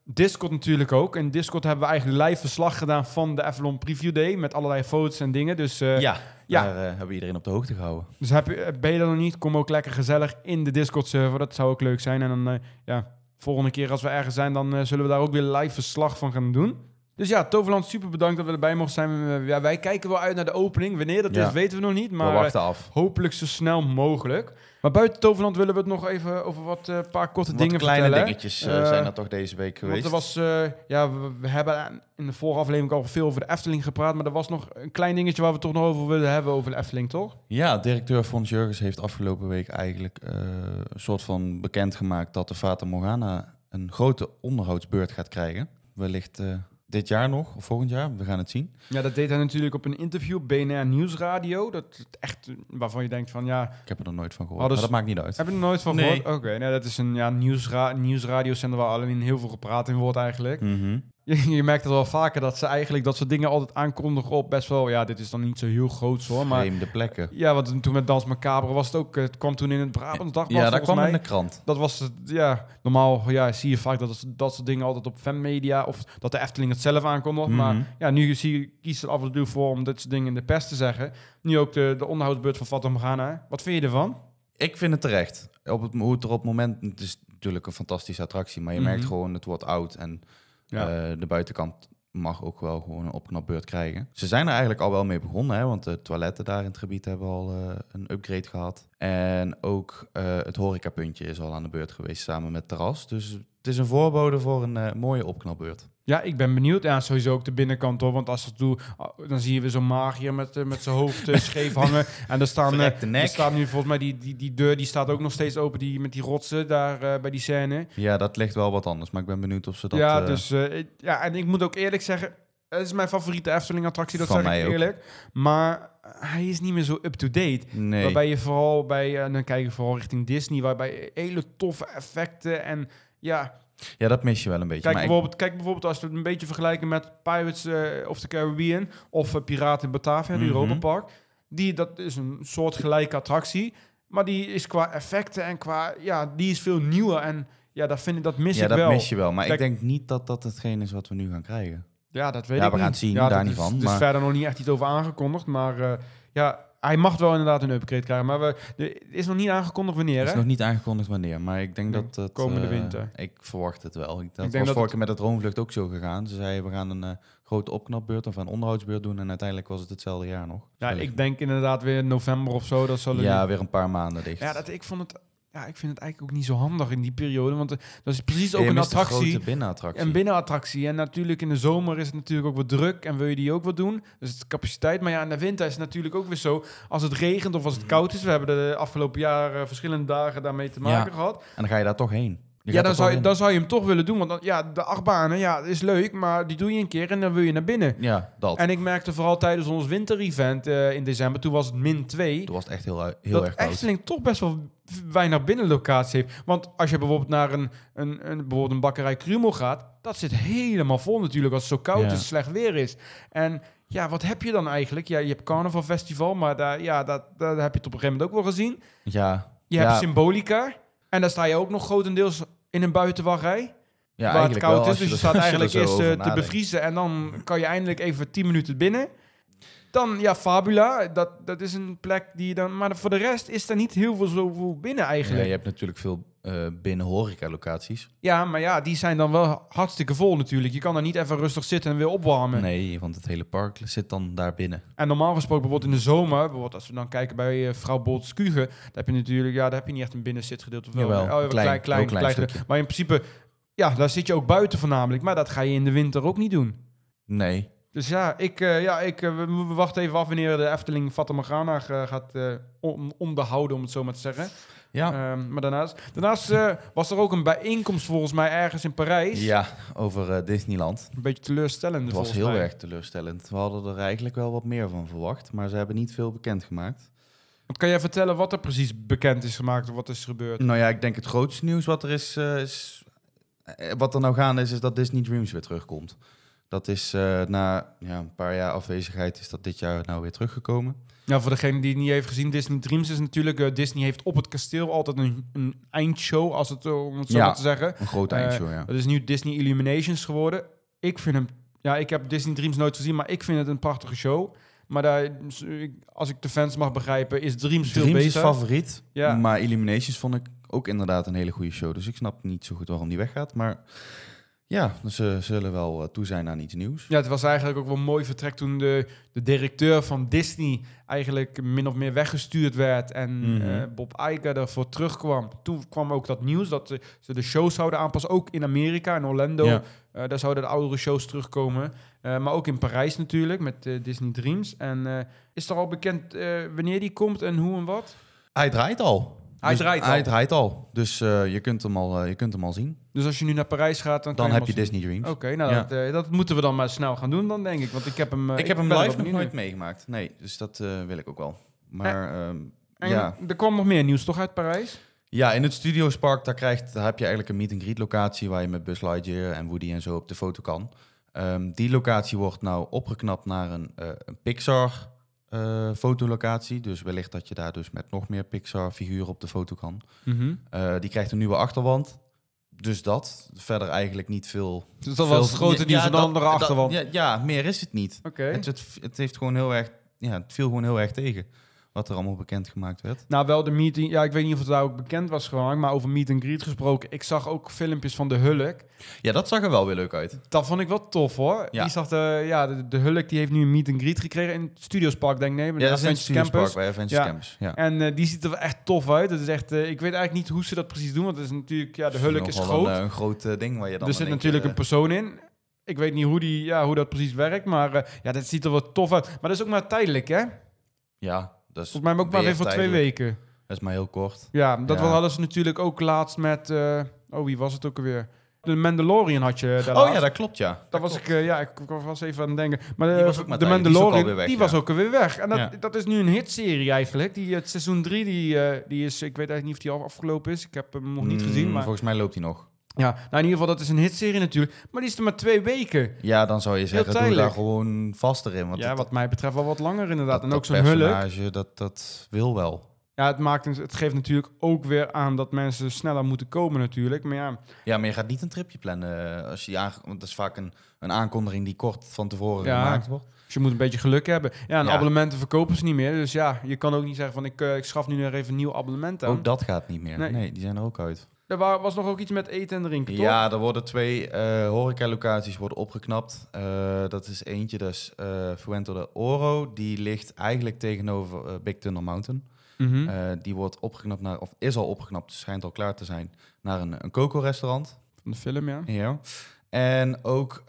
A: Discord natuurlijk ook. In Discord hebben we eigenlijk live verslag gedaan van de Avalon Preview Day. Met allerlei foto's en dingen. Dus,
B: ja,
A: ja.
B: daar hebben we iedereen op de hoogte gehouden.
A: dus heb je, ben je er nog niet, kom ook lekker gezellig in de Discord server. Dat zou ook leuk zijn. En dan, ja, volgende keer als we ergens zijn, dan eh, zullen we daar ook weer live verslag van gaan doen. Dus ja, Toverland, super bedankt dat we erbij mochten zijn. Eh, Ja, wij kijken wel uit naar de opening. Wanneer dat
B: Ja.
A: is, weten we nog niet.
B: we
A: Maar
B: wachten af.
A: eh, hopelijk zo snel mogelijk. Maar buiten Toverland willen we het nog even over wat eh, paar korte
B: Wat
A: dingen
B: kleine
A: vertellen.
B: dingetjes zijn er toch deze week
A: Want
B: geweest.
A: er was, ja, we, we hebben in de vorige aflevering al veel over de Efteling gepraat. Maar er was nog een klein dingetje waar we toch nog over willen hebben over de Efteling, toch?
B: Ja, directeur Fons Jurgens heeft afgelopen week eigenlijk een soort van bekendgemaakt dat de Fata Morgana een grote onderhoudsbeurt gaat krijgen. Wellicht dit jaar nog, of volgend jaar, we gaan het zien.
A: Ja, dat deed hij natuurlijk op een interview, BNR Nieuwsradio. Dat is echt waarvan je denkt van, ja,
B: Ik heb er nog nooit van gehoord,
A: Hadden
B: maar dat maakt niet uit.
A: heb je er nooit van
B: Nee.
A: gehoord? Oké, nee, dat is een ja, nieuwsra nieuwsradiozender waar alleen heel veel gepraat in wordt eigenlijk.
B: Mhm.
A: Je, je merkt het wel vaker dat ze eigenlijk dat soort dingen altijd aankondigen op best wel, ja, dit is dan niet zo heel groot hoor, maar...
B: Vreemde plekken.
A: Ja, want toen met Dans Macabre was het ook, het kwam toen in het Brabants Dagblad
B: Ja, dat kwam
A: mij.
B: in de krant.
A: Dat was het, ja, normaal ja, zie je vaak dat dat soort dingen altijd op fanmedia of dat de Efteling het zelf aankondigt. Maar
B: Mhm.
A: ja, nu zie je, kiest er af en toe voor om dit soort dingen in de pers te zeggen. Nu ook de, de onderhoudsbeurt van Fata Morgana. Wat vind je ervan?
B: Ik vind het terecht. Op het, hoe het er op het moment... Het is natuurlijk een fantastische attractie, maar je
A: Mhm.
B: merkt gewoon, het wordt oud. En Eh, de buitenkant mag ook wel gewoon een opknapbeurt krijgen. Ze zijn er eigenlijk al wel mee begonnen, hè, want de toiletten daar in het gebied hebben al eh, een upgrade gehad. En ook eh, het horecapuntje is al aan de beurt geweest samen met terras. Dus het is een voorbode voor een mooie opknapbeurt.
A: Ja, ik ben benieuwd. Ja, sowieso ook de binnenkant hoor. Want als het doe, oh, dan zie je weer zo'n magier met, eh, met zijn hoofd eh, scheef [LAUGHS] hangen. En er staan, eh,
B: nek.
A: er staat nu volgens mij die, die, die deur, die staat ook nog steeds open die, met die rotsen daar bij die scène.
B: Ja, dat ligt wel wat anders, maar ik ben benieuwd of ze dat...
A: ja, dus ik- ja, en ik moet ook eerlijk zeggen, het is mijn favoriete Efteling-attractie, dat
B: Van
A: zeg ik
B: ook.
A: eerlijk. Maar hij is niet meer zo up-to-date.
B: Nee.
A: Waarbij je vooral bij, en dan kijk je vooral richting Disney, waarbij hele toffe effecten en ja,
B: Ja, dat mis je wel een beetje.
A: Kijk
B: maar ik-
A: bijvoorbeeld, kijk bijvoorbeeld als we het een beetje vergelijken met Pirates eh, of the Caribbean of uh, Piraten in Batavia, de
B: Mhm.
A: Europa Park. Die, dat is een soort gelijke attractie, maar die is qua effecten en qua, ja, die is veel nieuwer en ja, dat vind ik, dat mis
B: ja,
A: ik
B: dat
A: wel.
B: mis je wel. Maar
A: Kijk-
B: ik denk niet dat dat hetgeen is wat we nu gaan krijgen.
A: Ja, dat weet
B: Ja,
A: ik
B: we gaan
A: niet.
B: het zien,
A: ja,
B: daar
A: dat
B: niet
A: is,
B: van,
A: Er is
B: maar-
A: verder nog niet echt iets over aangekondigd, maar eh, ja, hij mag wel inderdaad een upgrade krijgen. Maar we, er is nog niet aangekondigd wanneer,
B: Het
A: hè?
B: is nog niet aangekondigd wanneer, maar ik denk dat het...
A: komende
B: eh,
A: winter.
B: Ik verwacht het wel. Ik, dat
A: denk
B: was
A: dat
B: vorige keer met het Droomvlucht ook zo gegaan. Ze zeiden, we gaan een eh, grote opknapbeurt of een onderhoudsbeurt doen. En uiteindelijk was het hetzelfde jaar nog.
A: Ja,
B: Wellicht.
A: ik denk inderdaad weer november of zo. Dat zal
B: Ja, weer een paar maanden dicht.
A: Ja, dat, ik, vond het, ja, ik vind het eigenlijk ook niet zo handig in die periode. Want eh, dat is precies ook een
B: een
A: attractie.
B: grote binnenattractie.
A: Een binnenattractie. En natuurlijk in de zomer is het natuurlijk ook wat druk. En wil je die ook wat doen. Dus het capaciteit. Maar ja, in de winter is het natuurlijk ook weer zo. Als het regent of als het koud is. We hebben de afgelopen jaren verschillende dagen daarmee te maken
B: Ja.
A: gehad.
B: En dan ga je daar toch heen.
A: Ja, dan zou, je, dan zou je hem toch willen doen. Want dan, ja, de achtbanen, ja, is leuk. Maar die doe je een keer en dan wil je naar binnen.
B: in. Ja, dat.
A: En ik merkte vooral tijdens ons winterevent eh in december. Toen was het min 2
B: Toen was het echt heel, heel
A: dat
B: erg koud.
A: Efteling toch best wel weinig binnenlocatie heeft. Want als je bijvoorbeeld naar een, een, een, bijvoorbeeld een bakkerij Krumel gaat, dat zit helemaal vol natuurlijk als het zo koud
B: Ja.
A: is, slecht weer is. En ja, wat heb je dan eigenlijk? Ja, je hebt Carnaval Festival, maar daar, ja, dat, daar heb je het op een gegeven moment ook wel gezien.
B: Ja,
A: Je
B: ja,
A: hebt Symbolica en daar sta je ook nog grotendeels in een buitenwachtrij.
B: ja,
A: waar het koud
B: wel,
A: is. Dus je staat eigenlijk
B: zo
A: eerst eh, te
B: nadenkt.
A: bevriezen en dan kan je eindelijk even 10 minuten binnen. Dan, ja, Fabula, dat, dat is een plek die je dan... Maar voor de rest is er niet heel veel zoveel binnen
B: Ja,
A: eigenlijk.
B: je hebt natuurlijk veel eh binnen horeca-locaties.
A: Ja, maar ja, die zijn dan wel hartstikke vol natuurlijk. Je kan daar niet even rustig zitten en weer opwarmen.
B: Nee, want het hele park zit dan daar binnen.
A: En normaal gesproken, bijvoorbeeld in de zomer, bijvoorbeeld als we dan kijken bij eh, vrouw Bolt Skuge, daar heb je natuurlijk, ja, daar heb je niet echt een binnenzitgedeelte. Of wel?
B: Jawel,
A: oh, ja,
B: klein,
A: klein, klein. Maar in principe, ja, daar zit je ook buiten voornamelijk. Maar dat ga je in de winter ook niet doen.
B: Nee.
A: Dus ja, ik, eh, ja ik, we, we wachten even af wanneer de Efteling Fata Morgana eh, gaat on- onderhouden, om het zo maar te zeggen.
B: Ja.
A: Ehm, maar daarnaast, daarnaast eh, was er ook een bijeenkomst volgens mij ergens in Parijs.
B: Ja, over eh, Disneyland.
A: Een beetje teleurstellend
B: Het was heel
A: mij.
B: erg teleurstellend. We hadden er eigenlijk wel wat meer van verwacht, maar ze hebben niet veel bekendgemaakt.
A: Want kan jij vertellen wat er precies bekend is gemaakt of wat is er gebeurd?
B: Nou ja, ik denk het grootste nieuws wat er is, eh, is wat er nou gaande is, is dat Disney Dreams weer terugkomt. Dat is na ja, een paar jaar afwezigheid is dat dit jaar nou weer teruggekomen.
A: Ja, voor degene die het niet heeft gezien, Disney Dreams is natuurlijk... eh, Disney heeft op het kasteel altijd een, een eindshow, als het, eh, om het zo
B: Ja.
A: maar te zeggen.
B: Een grote
A: Eh,
B: eindshow, ja.
A: Dat is nu Disney Illuminations geworden. Ik vind hem... Ja, ik heb Disney Dreams nooit gezien, maar ik vind het een prachtige show. Maar daar, als ik de fans mag begrijpen, is Dreams, veel
B: Dreams
A: beter.
B: is favoriet,
A: Ja.
B: maar Illuminations vond ik ook inderdaad een hele goede show. Dus ik snap niet zo goed waarom die weggaat. Maar ja, ze zullen wel eh, toe zijn aan iets nieuws.
A: Ja, het was eigenlijk ook wel een mooi vertrek toen de, de directeur van Disney eigenlijk min of meer weggestuurd werd en
B: Mhm.
A: eh, Bob Iger ervoor terugkwam. Toen kwam ook dat nieuws dat eh, ze de shows zouden aanpassen, ook in Amerika, in Orlando.
B: Ja.
A: Daar zouden de oudere shows terugkomen. Maar ook in Parijs natuurlijk, met Disney Dreams. En is er al bekend wanneer die komt en hoe en wat?
B: Hij draait al.
A: Hij
B: Dus
A: draait al.
B: Hij draait al. Dus eh, je, kunt hem al, eh, je kunt hem al zien.
A: Dus als je nu naar Parijs gaat, dan,
B: heb je
A: zien.
B: Disney Dreams.
A: Oké, nou
B: Ja.
A: dat, eh, dat moeten we dan maar snel gaan doen dan, denk ik. Want ik heb hem...
B: ik heb hem live nog nooit meegemaakt. Nee, dus dat wil ik ook wel. Maar ehm,
A: En
B: ja.
A: er kwam nog meer nieuws toch uit Parijs?
B: ja, in het Studios Park daar, krijgt, daar heb je eigenlijk een meet-and-greet locatie... waar je met Buzz Lightyear en Woody en zo op de foto kan. Ehm, die locatie wordt nou opgeknapt naar een, een Pixar eh, fotolocatie. Dus wellicht dat je daar dus met nog meer Pixar figuren op de foto kan. Eh, die krijgt een nieuwe achterwand. Dus dat. Verder eigenlijk niet veel.
A: Dus dat
B: veel-
A: was het grote nieuws
B: ja,
A: de andere
B: dat-
A: achterwand.
B: ja, ja, meer is het niet.
A: Oké.
B: Het, het, het heeft gewoon heel erg. Ja, het viel gewoon heel erg tegen. Wat er allemaal bekendgemaakt werd.
A: Nou, wel de meeting. Ja, ik weet niet of het daar ook bekend was gemaakt, maar over meet and greet gesproken. Ik zag ook filmpjes van de Hulk.
B: Ja, dat zag er wel weer leuk uit.
A: Dat vond ik wel tof hoor.
B: Ja.
A: Die zag de, ja, de, de Hulk die heeft nu een meet and greet gekregen in het Studios Park, denk ik. Nee,
B: Ja, dat is in Studios
A: Campus.
B: Park bij Avengers
A: Ja.
B: Campus. Ja.
A: En eh, die ziet er wel echt tof uit. Het is echt, eh, ik weet eigenlijk niet hoe ze dat precies doen, want het is natuurlijk, ja, de Hulk is groot.
B: Een, eh, een groot ding waar je dan.
A: er zit natuurlijk een persoon in. Ik weet niet hoe, die, ja, hoe dat precies werkt, maar eh, ja, dat ziet er wel tof uit. Maar dat is ook maar tijdelijk, hè?
B: Ja, dat is,
A: Volgens mij ook maar
B: weer
A: voor twee weken.
B: Dat is maar heel kort.
A: Ja, dat
B: Ja.
A: hadden ze natuurlijk ook laatst met... eh, oh, wie was het ook alweer? De Mandalorian had je daar
B: Oh
A: laatst.
B: ja, dat klopt ja.
A: Dat was ik, eh, ja, ik, was even aan het denken. Maar
B: Die
A: eh,
B: was ook maar
A: de.
B: Die is ook
A: Mandalorian,
B: weg,
A: die
B: ja.
A: was ook alweer weg. En dat,
B: Ja.
A: dat is nu een hitserie eigenlijk. Die, het seizoen 3, die, eh, die is, ik weet eigenlijk niet of die al afgelopen is. Ik heb hem nog niet
B: Mm,
A: gezien. Maar
B: Volgens mij loopt hij nog.
A: Ja, nou in ieder geval, dat is een hitserie natuurlijk. Maar die is er maar twee weken.
B: Ja, dan zou je zeggen, doe daar gewoon vaster in. Want
A: ja, wat mij betreft wel wat langer inderdaad.
B: dat,
A: en ook zo'n
B: personage, dat, dat wil wel.
A: Ja, het, maakt, het geeft natuurlijk ook weer aan dat mensen sneller moeten komen natuurlijk. Maar ja,
B: Ja, maar je gaat niet een tripje plannen. eh, Als je die want dat is vaak een, een aankondiging die kort van tevoren
A: Ja.
B: gemaakt wordt.
A: dus je moet een beetje geluk hebben. Ja, en
B: Ja.
A: abonnementen verkopen ze niet meer. Dus ja, je kan ook niet zeggen van ik, eh, ik schaf nu nog even een nieuw abonnement aan.
B: Ook dat gaat niet meer.
A: Nee.
B: Nee, die zijn er ook uit.
A: Er wa- was nog ook iets met eten en drinken, toch?
B: Ja, er worden twee eh horecalocaties worden opgeknapt. Eh, dat is eentje, dus eh Fuente de Oro. Die ligt eigenlijk tegenover Big Thunder Mountain.
A: Mhm.
B: Die wordt opgeknapt naar, of is al opgeknapt, schijnt al klaar te zijn, naar een, een coco-restaurant.
A: Van de film, ja.
B: Ja. En ook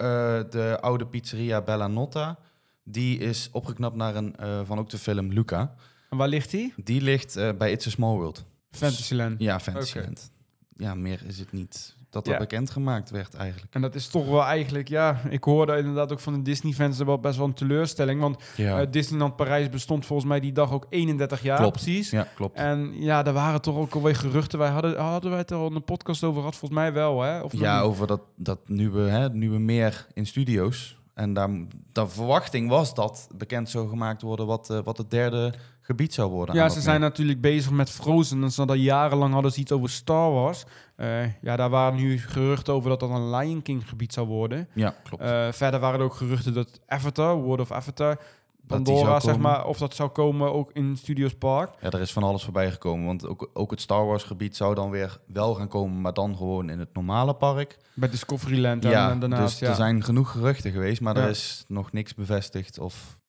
B: de oude pizzeria Bella Notta. Die is opgeknapt naar een van ook de film Luca.
A: En waar ligt die?
B: Die ligt bij It's a Small World.
A: Fantasyland.
B: Ja, Fantasyland. Ja, meer is het niet dat dat
A: Ja.
B: bekendgemaakt werd eigenlijk.
A: En dat is toch wel eigenlijk, ja, ik hoorde inderdaad ook van de Disney-fans wel best wel een teleurstelling. Want
B: Ja,
A: eh, Disneyland Parijs bestond volgens mij die dag ook 31 jaar
B: Klopt.
A: precies.
B: ja klopt.
A: En ja, er waren toch ook alweer geruchten. Wij hadden, hadden wij het er al een podcast over gehad? Volgens mij wel, hè? Of
B: Ja,
A: niet?
B: over dat, dat nieuwe, hè, nieuwe meer in studio's. En daar, de verwachting was dat bekend zou gemaakt worden wat, eh, wat het derde gebied zou worden.
A: ja ze zijn natuurlijk bezig met Frozen. En ze hadden jarenlang hadden ze iets over Star Wars. Eh, ja, daar waren nu geruchten over dat dat een Lion King gebied zou worden.
B: Ja, klopt.
A: Eh, verder waren er ook geruchten dat Avatar, World of Avatar, Pandora, zeg maar, of dat zou komen ook in Studios Park.
B: Ja, er is van alles voorbij gekomen. Want ook, ook het Star Wars gebied zou dan weer wel gaan komen, maar dan gewoon in het normale park.
A: Bij Discoveryland en,
B: ja,
A: en daarnaast,
B: dus
A: ja.
B: er zijn genoeg geruchten geweest, maar
A: Ja.
B: er is nog niks bevestigd. Of...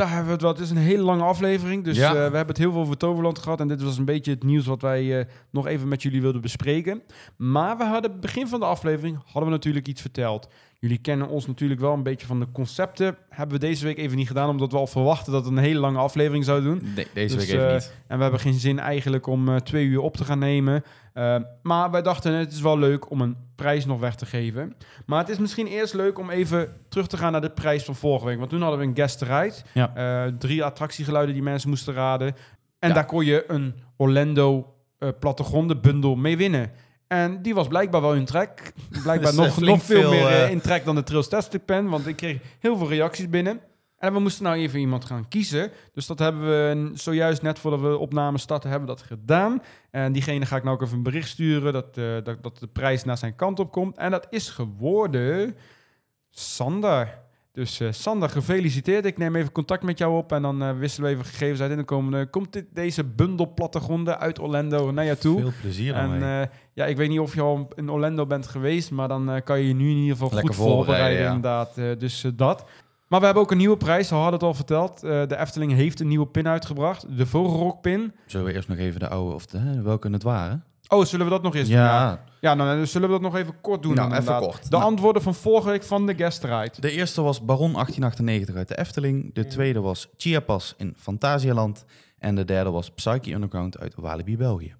A: Daar hebben we het wel. Het is een hele lange aflevering. Dus
B: Ja.
A: eh, we hebben het heel veel over Toverland gehad. En dit was een beetje het nieuws wat wij eh, nog even met jullie wilden bespreken. Maar we hadden begin van de aflevering hadden we natuurlijk iets verteld. Jullie kennen ons natuurlijk wel een beetje van de concepten. Hebben we deze week even niet gedaan, omdat we al verwachten dat het een hele lange aflevering zou doen.
B: Nee, deze
A: Dus,
B: week even
A: eh,
B: niet.
A: En we hebben geen zin eigenlijk om twee uur op te gaan nemen. Eh, maar wij dachten, het is wel leuk om een prijs nog weg te geven. Maar het is misschien eerst leuk om even terug te gaan naar de prijs van vorige week. Want toen hadden we een guest ride.
B: Ja.
A: Eh, drie attractiegeluiden die mensen moesten raden. En
B: Ja.
A: daar kon je een Orlando eh plattegronden bundel mee winnen. En die was blijkbaar wel in trek. Blijkbaar [LAUGHS]
B: Dus, eh,
A: nog, veel,
B: veel,
A: meer eh,
B: eh,
A: in trek dan de Trails Tastic Pen. Want ik kreeg heel veel reacties binnen. En we moesten nou even iemand gaan kiezen. Dus dat hebben we zojuist net voordat we opname starten, hebben we dat gedaan. En diegene ga ik nou ook even een bericht sturen dat, eh, dat, dat de prijs naar zijn kant op komt. En dat is geworden Sander. Dus eh, Sander, gefeliciteerd. Ik neem even contact met jou op en dan eh, wisselen we even gegevens uit. En dan komen, komt dit, deze bundel plattegronden uit Orlando naar jou toe.
B: Veel plezier
A: En ja, ik weet niet of je al in Orlando bent geweest, maar dan kan je je nu in ieder geval
B: Lekker
A: goed voorbereiden,
B: ja.
A: inderdaad. Dus dat. Maar we hebben ook een nieuwe prijs, we hadden het al verteld. Eh, de Efteling heeft een nieuwe pin uitgebracht, de Vogelrok-pin.
B: Zullen we eerst nog even de oude, of de, welke het waren?
A: Oh, zullen we dat nog eens doen?
B: Ja,
A: Ja, nou, dan zullen we dat nog even kort doen.
B: Nou, even kort.
A: De
B: Nou.
A: antwoorden van vorige week van de guest ride.
B: de eerste was Baron 1898 uit de Efteling. De tweede was Chiapas in Fantasialand. En de derde was Psyche Underground uit Walibi, België.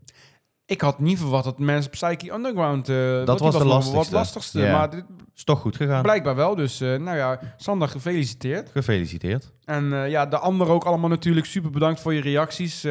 A: Ik had niet verwacht dat mensen Psyche Underground... eh, die
B: was de
A: nog Wat
B: lastigste.
A: lastigste, maar dit,
B: Is toch goed gegaan.
A: blijkbaar wel. Dus eh, nou ja, Sander, gefeliciteerd.
B: Gefeliciteerd.
A: En eh, ja, de anderen ook allemaal natuurlijk super bedankt voor je reacties.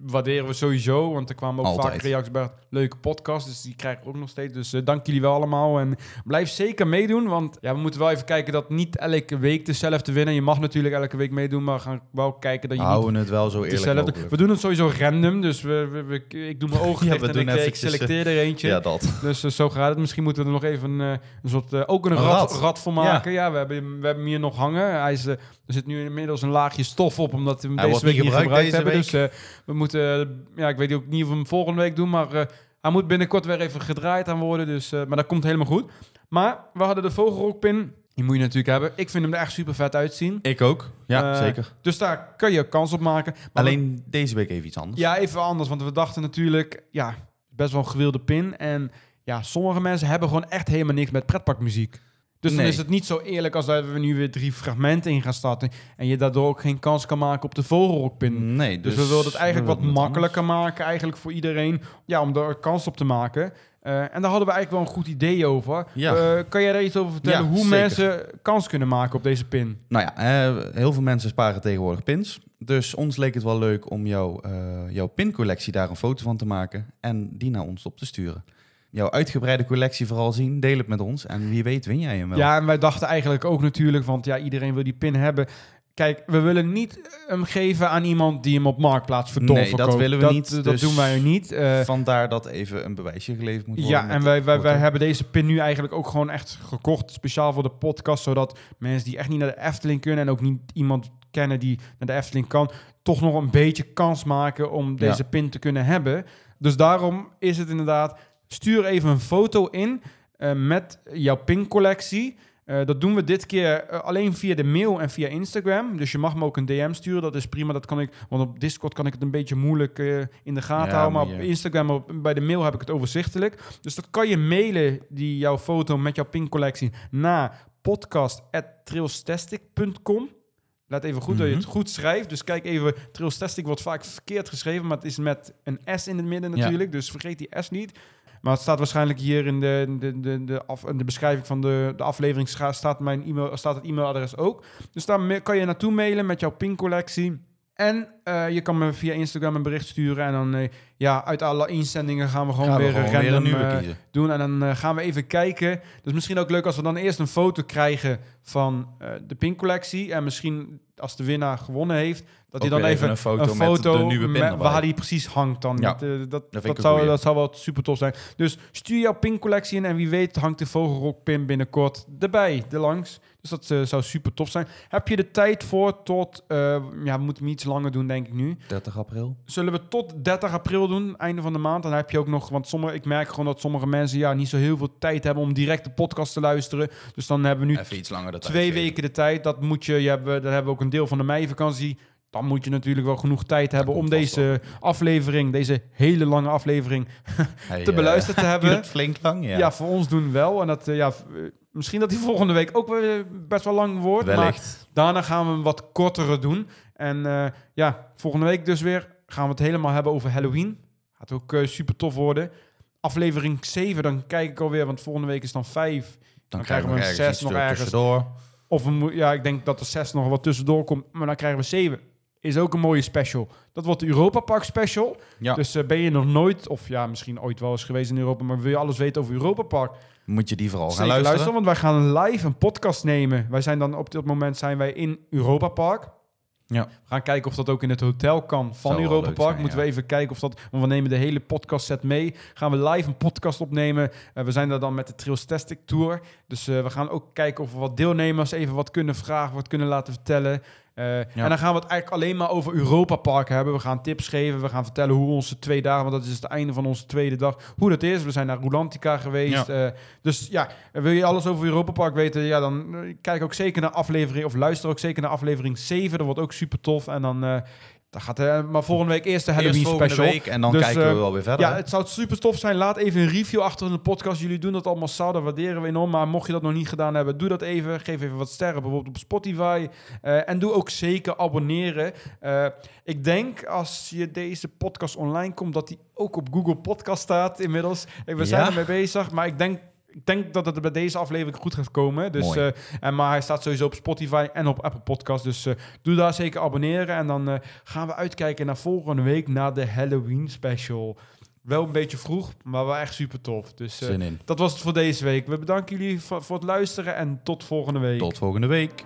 A: Waarderen we sowieso, want er kwamen ook
B: Altijd.
A: vaak reacties bij leuke podcast, dus die krijgen we ook nog steeds. Dus eh, dank jullie wel allemaal en blijf zeker meedoen, want ja, we moeten wel even kijken dat niet elke week dezelfde winnen. Je mag natuurlijk elke week meedoen, maar we gaan wel kijken dat je niet
B: houden het wel zo eerlijk
A: dezelfde...
B: mogelijk.
A: We doen het sowieso random, dus we, we, we- ik doe mijn [LAUGHS] ogen
B: Ja,
A: dicht
B: we
A: en
B: doen
A: ik, eh, ik
B: eh,
A: selecteer er eentje.
B: Ja, dat. [LAUGHS]
A: Dus zo gaat het. Misschien moeten we er nog even een, een soort, ook een rat voor maken. Ja, we, hebben, we hebben hem hier nog hangen. Hij is, er zit nu inmiddels een laagje stof op, omdat we hem deze week
B: niet
A: gebruikt, hebben. Dus we moeten, eh, ja, ik weet ook niet of we hem volgende week doen, maar eh, hij moet binnenkort weer even gedraaid aan worden. Dus, eh, maar dat komt helemaal goed. Maar we hadden de vogelrokpin. Die moet je natuurlijk hebben. Ik vind hem er echt super vet uitzien.
B: Ik ook. Ja, zeker.
A: Dus daar kan je kans op maken. Maar
B: Alleen deze week even iets anders.
A: ja, even anders. Want we dachten natuurlijk, ja, best wel een gewilde pin. En ja, sommige mensen hebben gewoon echt helemaal niks met pretparkmuziek. Dus dan is het niet zo eerlijk als dat we nu weer drie fragmenten in gaan starten. En je daardoor ook geen kans kan maken op de vogelrokpin.
B: Nee,
A: Dus, we wilden het eigenlijk wat makkelijker maken, eigenlijk voor iedereen. Ja, om er kans op te maken. Eh, en daar hadden we eigenlijk wel een goed idee over.
B: Ja.
A: Eh, kan jij daar iets over vertellen?
B: Ja,
A: hoe
B: zeker.
A: mensen kans kunnen maken op deze pin?
B: Nou ja, eh, heel veel mensen sparen tegenwoordig pins. Dus ons leek het wel leuk om jouw, eh, jouw pincollectie daar een foto van te maken en die naar ons op te sturen. Jouw uitgebreide collectie vooral zien, deel het met ons en wie weet win jij hem wel.
A: Ja, en wij dachten eigenlijk ook natuurlijk, want ja, iedereen wil die pin hebben. Kijk, we willen niet hem geven aan iemand die hem op Marktplaats dol
B: Nee, dat willen we niet,
A: Dat
B: dus-
A: doen wij niet. Eh,
B: Vandaar dat even een bewijsje geleverd moet worden.
A: ja, en wij, wij, wij hebben deze pin nu eigenlijk ook gewoon echt gekocht. Speciaal voor de podcast. Zodat mensen die echt niet naar de Efteling kunnen. En ook niet iemand kennen die naar de Efteling kan. Toch nog een beetje kans maken om deze pin te kunnen hebben. Dus daarom is het inderdaad. Stuur even een foto in eh, met jouw pincollectie. Eh, dat doen we dit keer eh, alleen via de mail en via Instagram. Dus je mag me ook een DM sturen. Dat is prima. Dat kan ik, want op Discord kan ik het een beetje moeilijk in de gaten
B: Ja,
A: houden. Maar op Instagram, op, bij de mail heb ik het overzichtelijk. Dus dat kan je mailen, die jouw foto met jouw pincollectie, naar podcast.trailstastic.com. Let even goed dat je het
B: Mhm.
A: goed schrijft. Dus kijk even, Trailstastic wordt vaak verkeerd geschreven, maar het is met een S in het midden
B: Ja.
A: natuurlijk. Dus vergeet die S niet. Maar het staat waarschijnlijk hier in de, de, de, de, af, in de beschrijving van de, de aflevering staat, mijn e-mail, staat het e-mailadres ook. Dus daar kan je naartoe mailen met jouw pincollectie. En eh, je kan me via Instagram een bericht sturen. En dan, eh, ja, uit alle inzendingen gaan we gewoon
B: Gaan we
A: weer
B: gewoon
A: een
B: weer een
A: random
B: nieuwe
A: eh, doen. En dan gaan we even kijken. Dus misschien ook leuk als we dan eerst een foto krijgen van de pincollectie. En misschien als de winnaar gewonnen heeft, dat hij dan even
B: een foto
A: een
B: met de nieuwe pin
A: waar die precies hangt dan.
B: Ja,
A: Dat, eh, dat, zou, dat zou wel super tof zijn. Dus stuur jouw pincollectie in en wie weet hangt de vogelrokpin binnenkort erbij, erlangs. Dus dat eh, zou super tof zijn. Heb je de tijd voor tot, eh, ja, we moeten hem iets langer doen denk ik nu.
B: 30 april.
A: Zullen we tot 30 april doen, einde van de maand. Dan heb je ook nog, want sommige, ik merk gewoon dat sommige mensen ja, niet zo heel veel tijd hebben om direct de podcast te luisteren. Dus dan hebben we nu
B: Even iets langer de tijd
A: twee weken de tijd. Dat moet je, je hebben, daar hebben we ook een deel van de meivakantie. Dan moet je natuurlijk wel genoeg tijd hebben om deze aflevering, deze hele lange aflevering, [LAUGHS] te
B: eh,
A: beluisterd te [LAUGHS] hebben.
B: flink lang, ja.
A: Ja. voor ons doen wel. En dat, eh, ja, eh, misschien dat die volgende week ook weer best wel lang wordt. Maar
B: Wellicht.
A: daarna gaan we een wat kortere doen. En ja, volgende week dus weer gaan we het helemaal hebben over Halloween. Gaat ook super tof worden. Aflevering 7, dan kijk ik alweer, want volgende week is dan 5.
B: Dan,
A: krijgen we een
B: ergens
A: zes
B: iets
A: nog
B: er
A: ergens.
B: tussendoor.
A: Of we ja, ik denk dat er 6 nog wat tussendoor komt. Maar dan krijgen we 7. Is ook een mooie special. Dat wordt de Europa Park special.
B: Ja.
A: Dus eh, ben je nog nooit, of ja, misschien ooit wel eens geweest in Europa, maar wil je alles weten over Europa Park?
B: Moet je die vooral gaan
A: Zeker
B: luisteren.
A: want wij gaan live een podcast nemen. Wij zijn dan op dit moment zijn wij in Europa Park.
B: Ja.
A: We gaan kijken of dat ook in het hotel kan van
B: Zou
A: Europa Park.
B: zijn,
A: Moeten
B: ja.
A: we even kijken of dat. Want we nemen de hele podcast set mee. Gaan we live een podcast opnemen. Eh, we zijn daar dan met de Trails Tastic Tour. Dus eh, we gaan ook kijken of we wat deelnemers even wat kunnen vragen, wat kunnen laten vertellen. Eh, En dan gaan we het eigenlijk alleen maar over Europa Park hebben. We gaan tips geven. We gaan vertellen hoe onze twee dagen, want dat is het einde van onze tweede dag, hoe dat is. We zijn naar Rulantica geweest.
B: Ja.
A: Eh, dus ja, wil je alles over Europa Park weten? Ja, dan eh, kijk ook zeker naar aflevering, of luister ook zeker naar aflevering 7. Dat wordt ook super tof. En dan, dan gaat eh, maar volgende week eerst de Halloween
B: Eerst
A: special.
B: week en dan
A: Dus,
B: kijken we
A: eh,
B: wel weer verder.
A: Ja, het zou super tof zijn. Laat even een review achter in de podcast. Jullie doen dat allemaal zou, dat waarderen we enorm. Maar mocht je dat nog niet gedaan hebben, doe dat even. Geef even wat sterren, bijvoorbeeld op Spotify. Eh, en doe ook zeker abonneren. Ik denk als je deze podcast online komt, dat die ook op Google Podcast staat inmiddels. We zijn
B: Ja.
A: ermee bezig, maar ik denk... Ik denk dat het bij deze aflevering goed gaat komen. Dus, eh, en, maar hij staat sowieso op Spotify en op Apple Podcast. Dus eh, doe daar zeker abonneren. En dan eh, gaan we uitkijken naar volgende week naar de Halloween special. Wel een beetje vroeg, maar wel echt super tof. Dus dat was het voor deze week. We bedanken jullie voor, voor het luisteren en tot volgende week.
B: Tot volgende week.